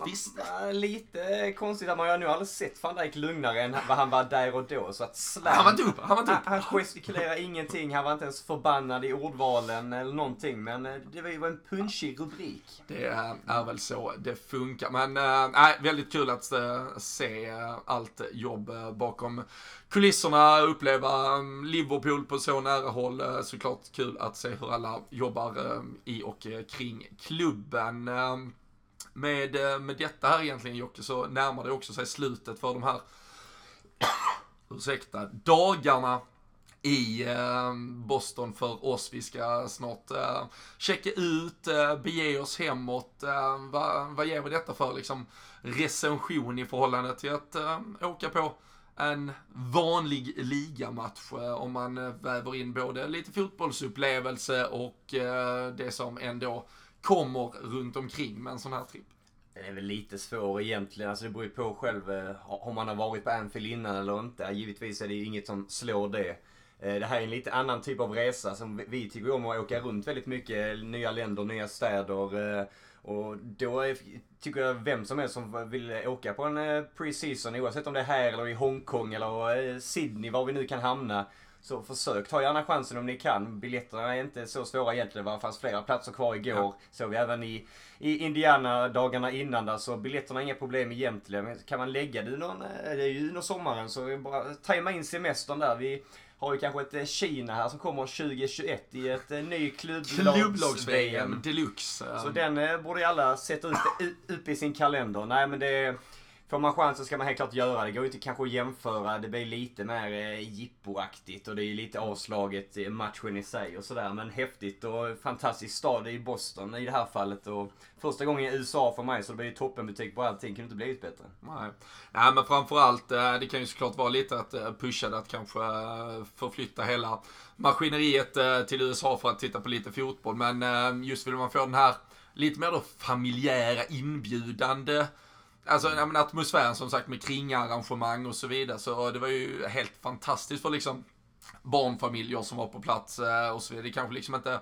Visst. Lite konstigt att man har nu aldrig sett van Dijk lugnare än vad han var där och då. Så att slam, han var upp, han var upp. Han, gestikulerar ingenting, han var inte ens förbannad i ordvalen eller någonting. Men eh, det var ju en punchig rubrik. Det är väl så det funkar. Men äh, väldigt kul att äh, se allt jobb bakom kulisserna, uppleva mm, Liverpool på så nära håll. Såklart kul att se hur alla jobbar i och kring klubben med, eh, med detta här egentligen Jocke så närmar det också sig slutet för de här ursäkta, dagarna i eh, Boston för oss. Vi ska snart eh, checka ut, eh, bege oss hemåt. Eh, vad, vad ger vi detta för liksom recension i förhållande till att eh, åka på en vanlig ligamatch eh, om man eh, väver in både lite fotbollsupplevelse och eh, det som ändå kommer runt omkring med en sån här tripp? Den är väl lite svår egentligen. Alltså det beror ju på själv eh, om man har varit på Anfield innan eller inte. Givetvis är det ju inget som slår det. Eh, det här är en lite annan typ av resa som vi tycker om att åka runt väldigt mycket. Nya länder, nya städer. Eh, och då är, tycker jag vem som helst som vill åka på en pre-season, oavsett om det är här eller i Hongkong eller Sydney, var vi nu kan hamna. Så försök ta gärna chansen om ni kan. Biljetterna är inte så svåra egentligen. Det fanns flera platser kvar igår. Ja. Såg vi även i, i Indiana dagarna innan där. Så biljetterna är inga problem egentligen. Men kan man lägga det någon, eh, det är ju under sommaren så bara tajma in semestern där. Vi har ju kanske ett eh, Kina här som kommer 2021 i ett eh, ny klubblags-VM deluxe. Så den borde alla sätta upp, upp i sin kalender. Nej men det Får man chansen ska man helt klart göra det. går ju inte kanske att jämföra. Det blir lite mer eh, jippoaktigt och det är lite avslaget i matchen i sig och sådär. Men häftigt och fantastisk stad i Boston i det här fallet. Och första gången i USA för mig så det blir ju toppenbutik på allting. Kunde inte blivit bättre. Nej. Nej men framförallt, eh, det kan ju såklart vara lite att pusha det att kanske förflytta hela maskineriet till USA för att titta på lite fotboll. Men just vill man få den här lite mer då familjära inbjudande Alltså men atmosfären som sagt med kringarrangemang och så vidare. Så det var ju helt fantastiskt för liksom barnfamiljer som var på plats eh, och så vidare. Det kanske liksom inte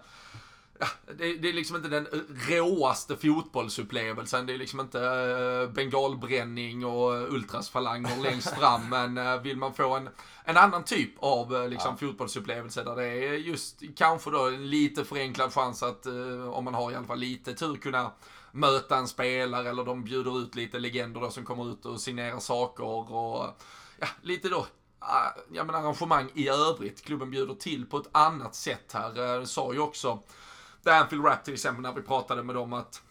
Ja, det, det, är liksom inte den råaste fotbollsupplevelsen. Det är liksom inte uh, bengalbränning och ultrasfalanger längst fram. Men uh, vill man få en, en annan typ av liksom, ja. fotbollsupplevelse där det är just kanske då en lite förenklad chans att, om man har i alla fall lite tur, kunna möta en spelare eller de bjuder ut lite legender då som kommer ut och signerar saker och ja, lite då ah, ja, men arrangemang i övrigt. Klubben bjuder till på ett annat sätt här. Eh, det sa ju också Danfield Rap till exempel när vi pratade med dem att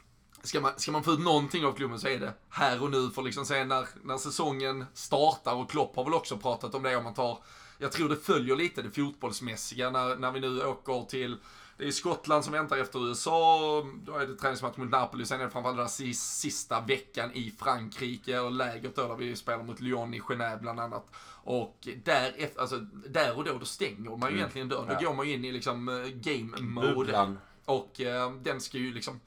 ska man, ska man få ut någonting av klubben så är det här och nu för liksom sen när, när säsongen startar och Klopp har väl också pratat om det om man tar jag tror det följer lite det fotbollsmässiga när, när vi nu åker till det är Skottland som väntar efter USA, då är det träningsmatch mot Napoli, sen är det framförallt den sista veckan i Frankrike och lägret då där vi spelar mot Lyon i Genève bland annat. Och där, alltså, där och då, då stänger man ju mm. egentligen dörren. Då går man ju in i liksom eh, game mode. Bubblan. Och eh, den ska ju liksom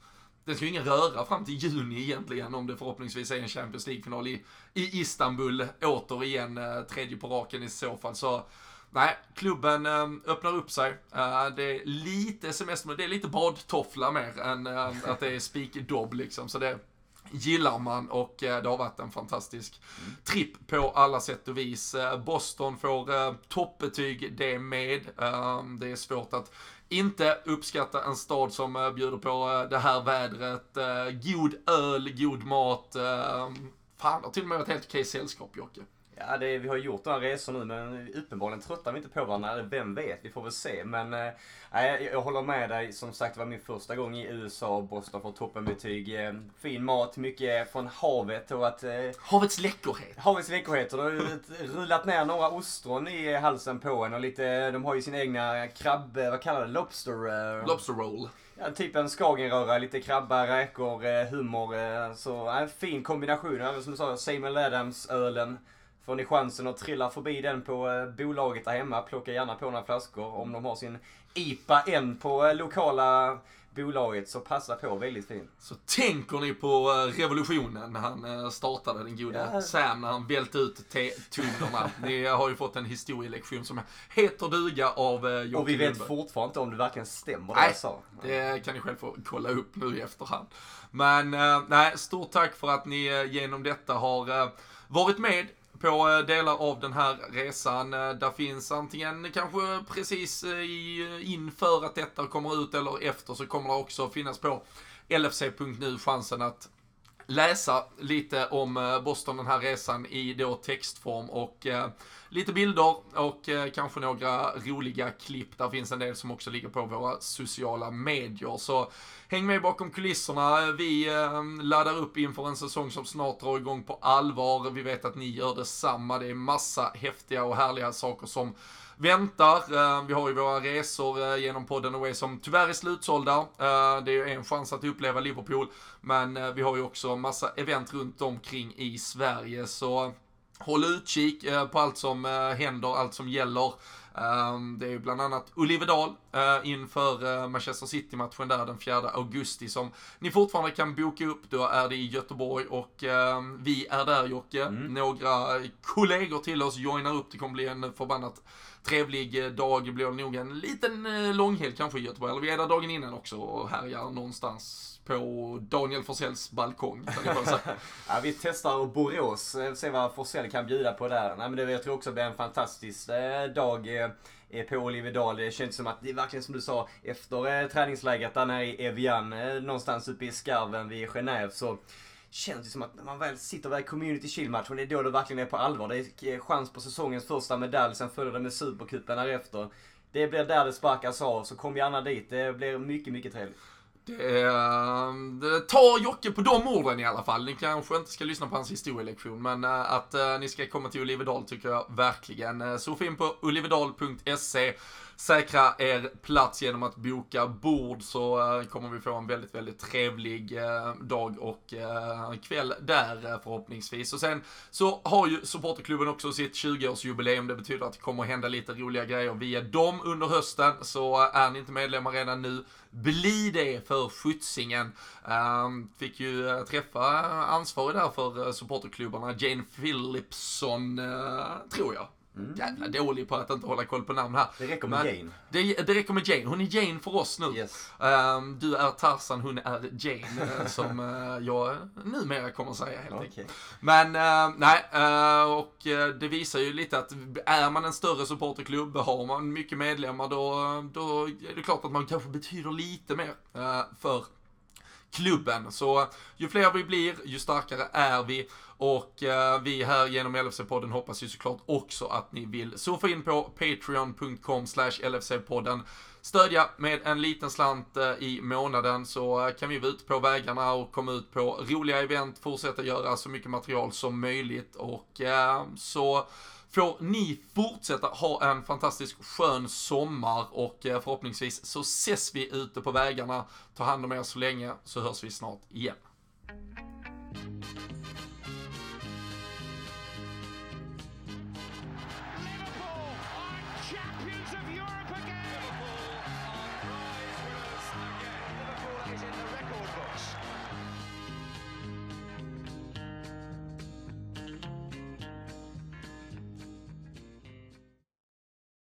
den ska ju ingen röra fram till juni egentligen om det förhoppningsvis är en Champions League-final i, i Istanbul återigen, eh, tredje på raken i så fall. Så Nej, klubben äh, öppnar upp sig. Äh, det är lite semester, det är lite badtoffla mer än äh, att det är spikdobb liksom. Så det, gillar man och eh, det har varit en fantastisk tripp på alla sätt och vis. Eh, Boston får eh, toppbetyg det med. Eh, Det är svårt att inte uppskatta en stad som eh, bjuder på eh, det här vädret, eh, god öl, god mat. eh, Fan, har till och med varit helt okej sällskap, Jocke. Ja, det, vi har gjort några resor nu men uppenbarligen tröttar vi inte på varandra. Eller Vem vet, vi får väl se. Men eh, jag håller med dig. Som sagt, det var min första gång i USA och Boston får toppenbetyg. Eh, Fin mat, mycket från havet och att eh, Havets läckerhet. Havets läckerheter. Det har rullat ner några ostron i halsen på en och lite, de har ju sin egna krabb, vad kallar det, lobster? eh, Lobster roll. Ja, typ en skagenröra, lite krabba, räkor, eh, hummer. eh, Så en fin kombination. Även som du sa, Samuel Adams-ölen. Får ni chansen att trilla förbi den på eh, bolaget där hemma, plocka gärna på några flaskor. Om de har sin IPA än på eh, lokala bolaget, så passa på. Väldigt fin. Så tänker ni på eh, revolutionen när han startade, den gode Ja. Sam, när han välte ut te-tunnorna. Ni har ju fått en historielektion som heter duga av Jocke Och vi vet Lundberg. fortfarande inte om det verkligen stämmer det Nej, jag sa. Det kan ni själv få kolla upp nu i efterhand. Men nej, stort tack för att ni genom detta har varit med på eh, delar av den här resan. Eh, där finns antingen kanske precis eh, i, inför att detta kommer ut eller efter så kommer det också finnas på lfc.nu chansen att läsa lite om eh, Boston den här resan i då textform och eh, lite bilder och eh, kanske några roliga klipp. Där finns en del som också ligger på våra sociala medier. Så häng med bakom kulisserna. Vi eh, laddar upp inför en säsong som snart drar igång på allvar. Vi vet att ni gör detsamma. Det är massa häftiga och härliga saker som väntar. Eh, Vi har ju våra resor eh, genom podden Away som tyvärr är slutsålda. Eh, Det är ju en chans att uppleva Liverpool, men vi har ju också massa event runt omkring i Sverige, så håll utkik på allt som händer, allt som gäller. Ehm, Det är ju bland annat Olivedal inför Manchester City-matchen där den 4 augusti som ni fortfarande kan boka upp. Då är det i Göteborg och ehm, vi är där Jocke. Några kollegor till oss joinar upp. Det kommer bli en förbannat trevlig eh, dag. Det blir nog en liten eh, långhelg kanske i Göteborg. Eller vi är där dagen innan också och härjar någonstans på Daniel Forsells balkong. Ja, vi testar Borås, eh, se vad Forsell kan bjuda på där. Nej, men det, jag tror också det blir en fantastisk dag på Olivedal. Det känns som att det är verkligen som du sa, efter träningslägret träningsläget där nere i Evian, någonstans uppe i skarven vid Genève, så känns ju som att när man väl sitter där i Community Shield-matchen, det är då det verkligen är på allvar. Det är chans på säsongens första medalj, sen följer det med Supercupen därefter. Det blir där det sparkas av, så kom gärna dit. Det blir mycket, mycket trevligt. Det, ehm, det tar Jocke på de orden i alla fall. Ni kanske inte ska lyssna på hans historielektion, men eh, att eh, ni ska komma till Olivedal tycker jag verkligen. Eh, surfa in på olivedal.se. Säkra er plats genom att boka bord så eh, kommer vi få en väldigt, väldigt trevlig eh, dag och eh, kväll där förhoppningsvis. Och sen så har ju supporterklubben också sitt 20-årsjubileum. Det betyder att det kommer hända lite roliga grejer via dem under hösten. Så är ni inte medlemmar redan nu, bli det för skjutsingen. Ehm, fick ju träffa ansvarig där för supporterklubbarna, Jane Philipson, tror jag. Jävla dålig på att inte hålla koll på namn här. Det räcker med Men Jane. Det, det räcker med Jane. Hon är Jane för oss nu. Yes. Ehm, du är Tarzan, hon är Jane, eh, som eh, jag numera kommer säga helt enkelt. Okej. Men eh, nej, eh, och det visar ju lite att är man en större supporterklubb, har man mycket medlemmar, då, då är det klart att man kanske betyder lite mer för klubben. Så ju fler vi blir, ju starkare är vi. Och eh, vi här genom LFC-podden hoppas ju såklart också att ni vill surfa in på patreon.com slash LFC-podden. Stödja med en liten slant eh, i månaden så eh, kan vi vara ute på vägarna och komma ut på roliga event, fortsätta göra så mycket material som möjligt och eh, så får ni fortsätta ha en fantastisk skön sommar och eh, förhoppningsvis så ses vi ute på vägarna. Ta hand om er så länge så hörs vi snart igen.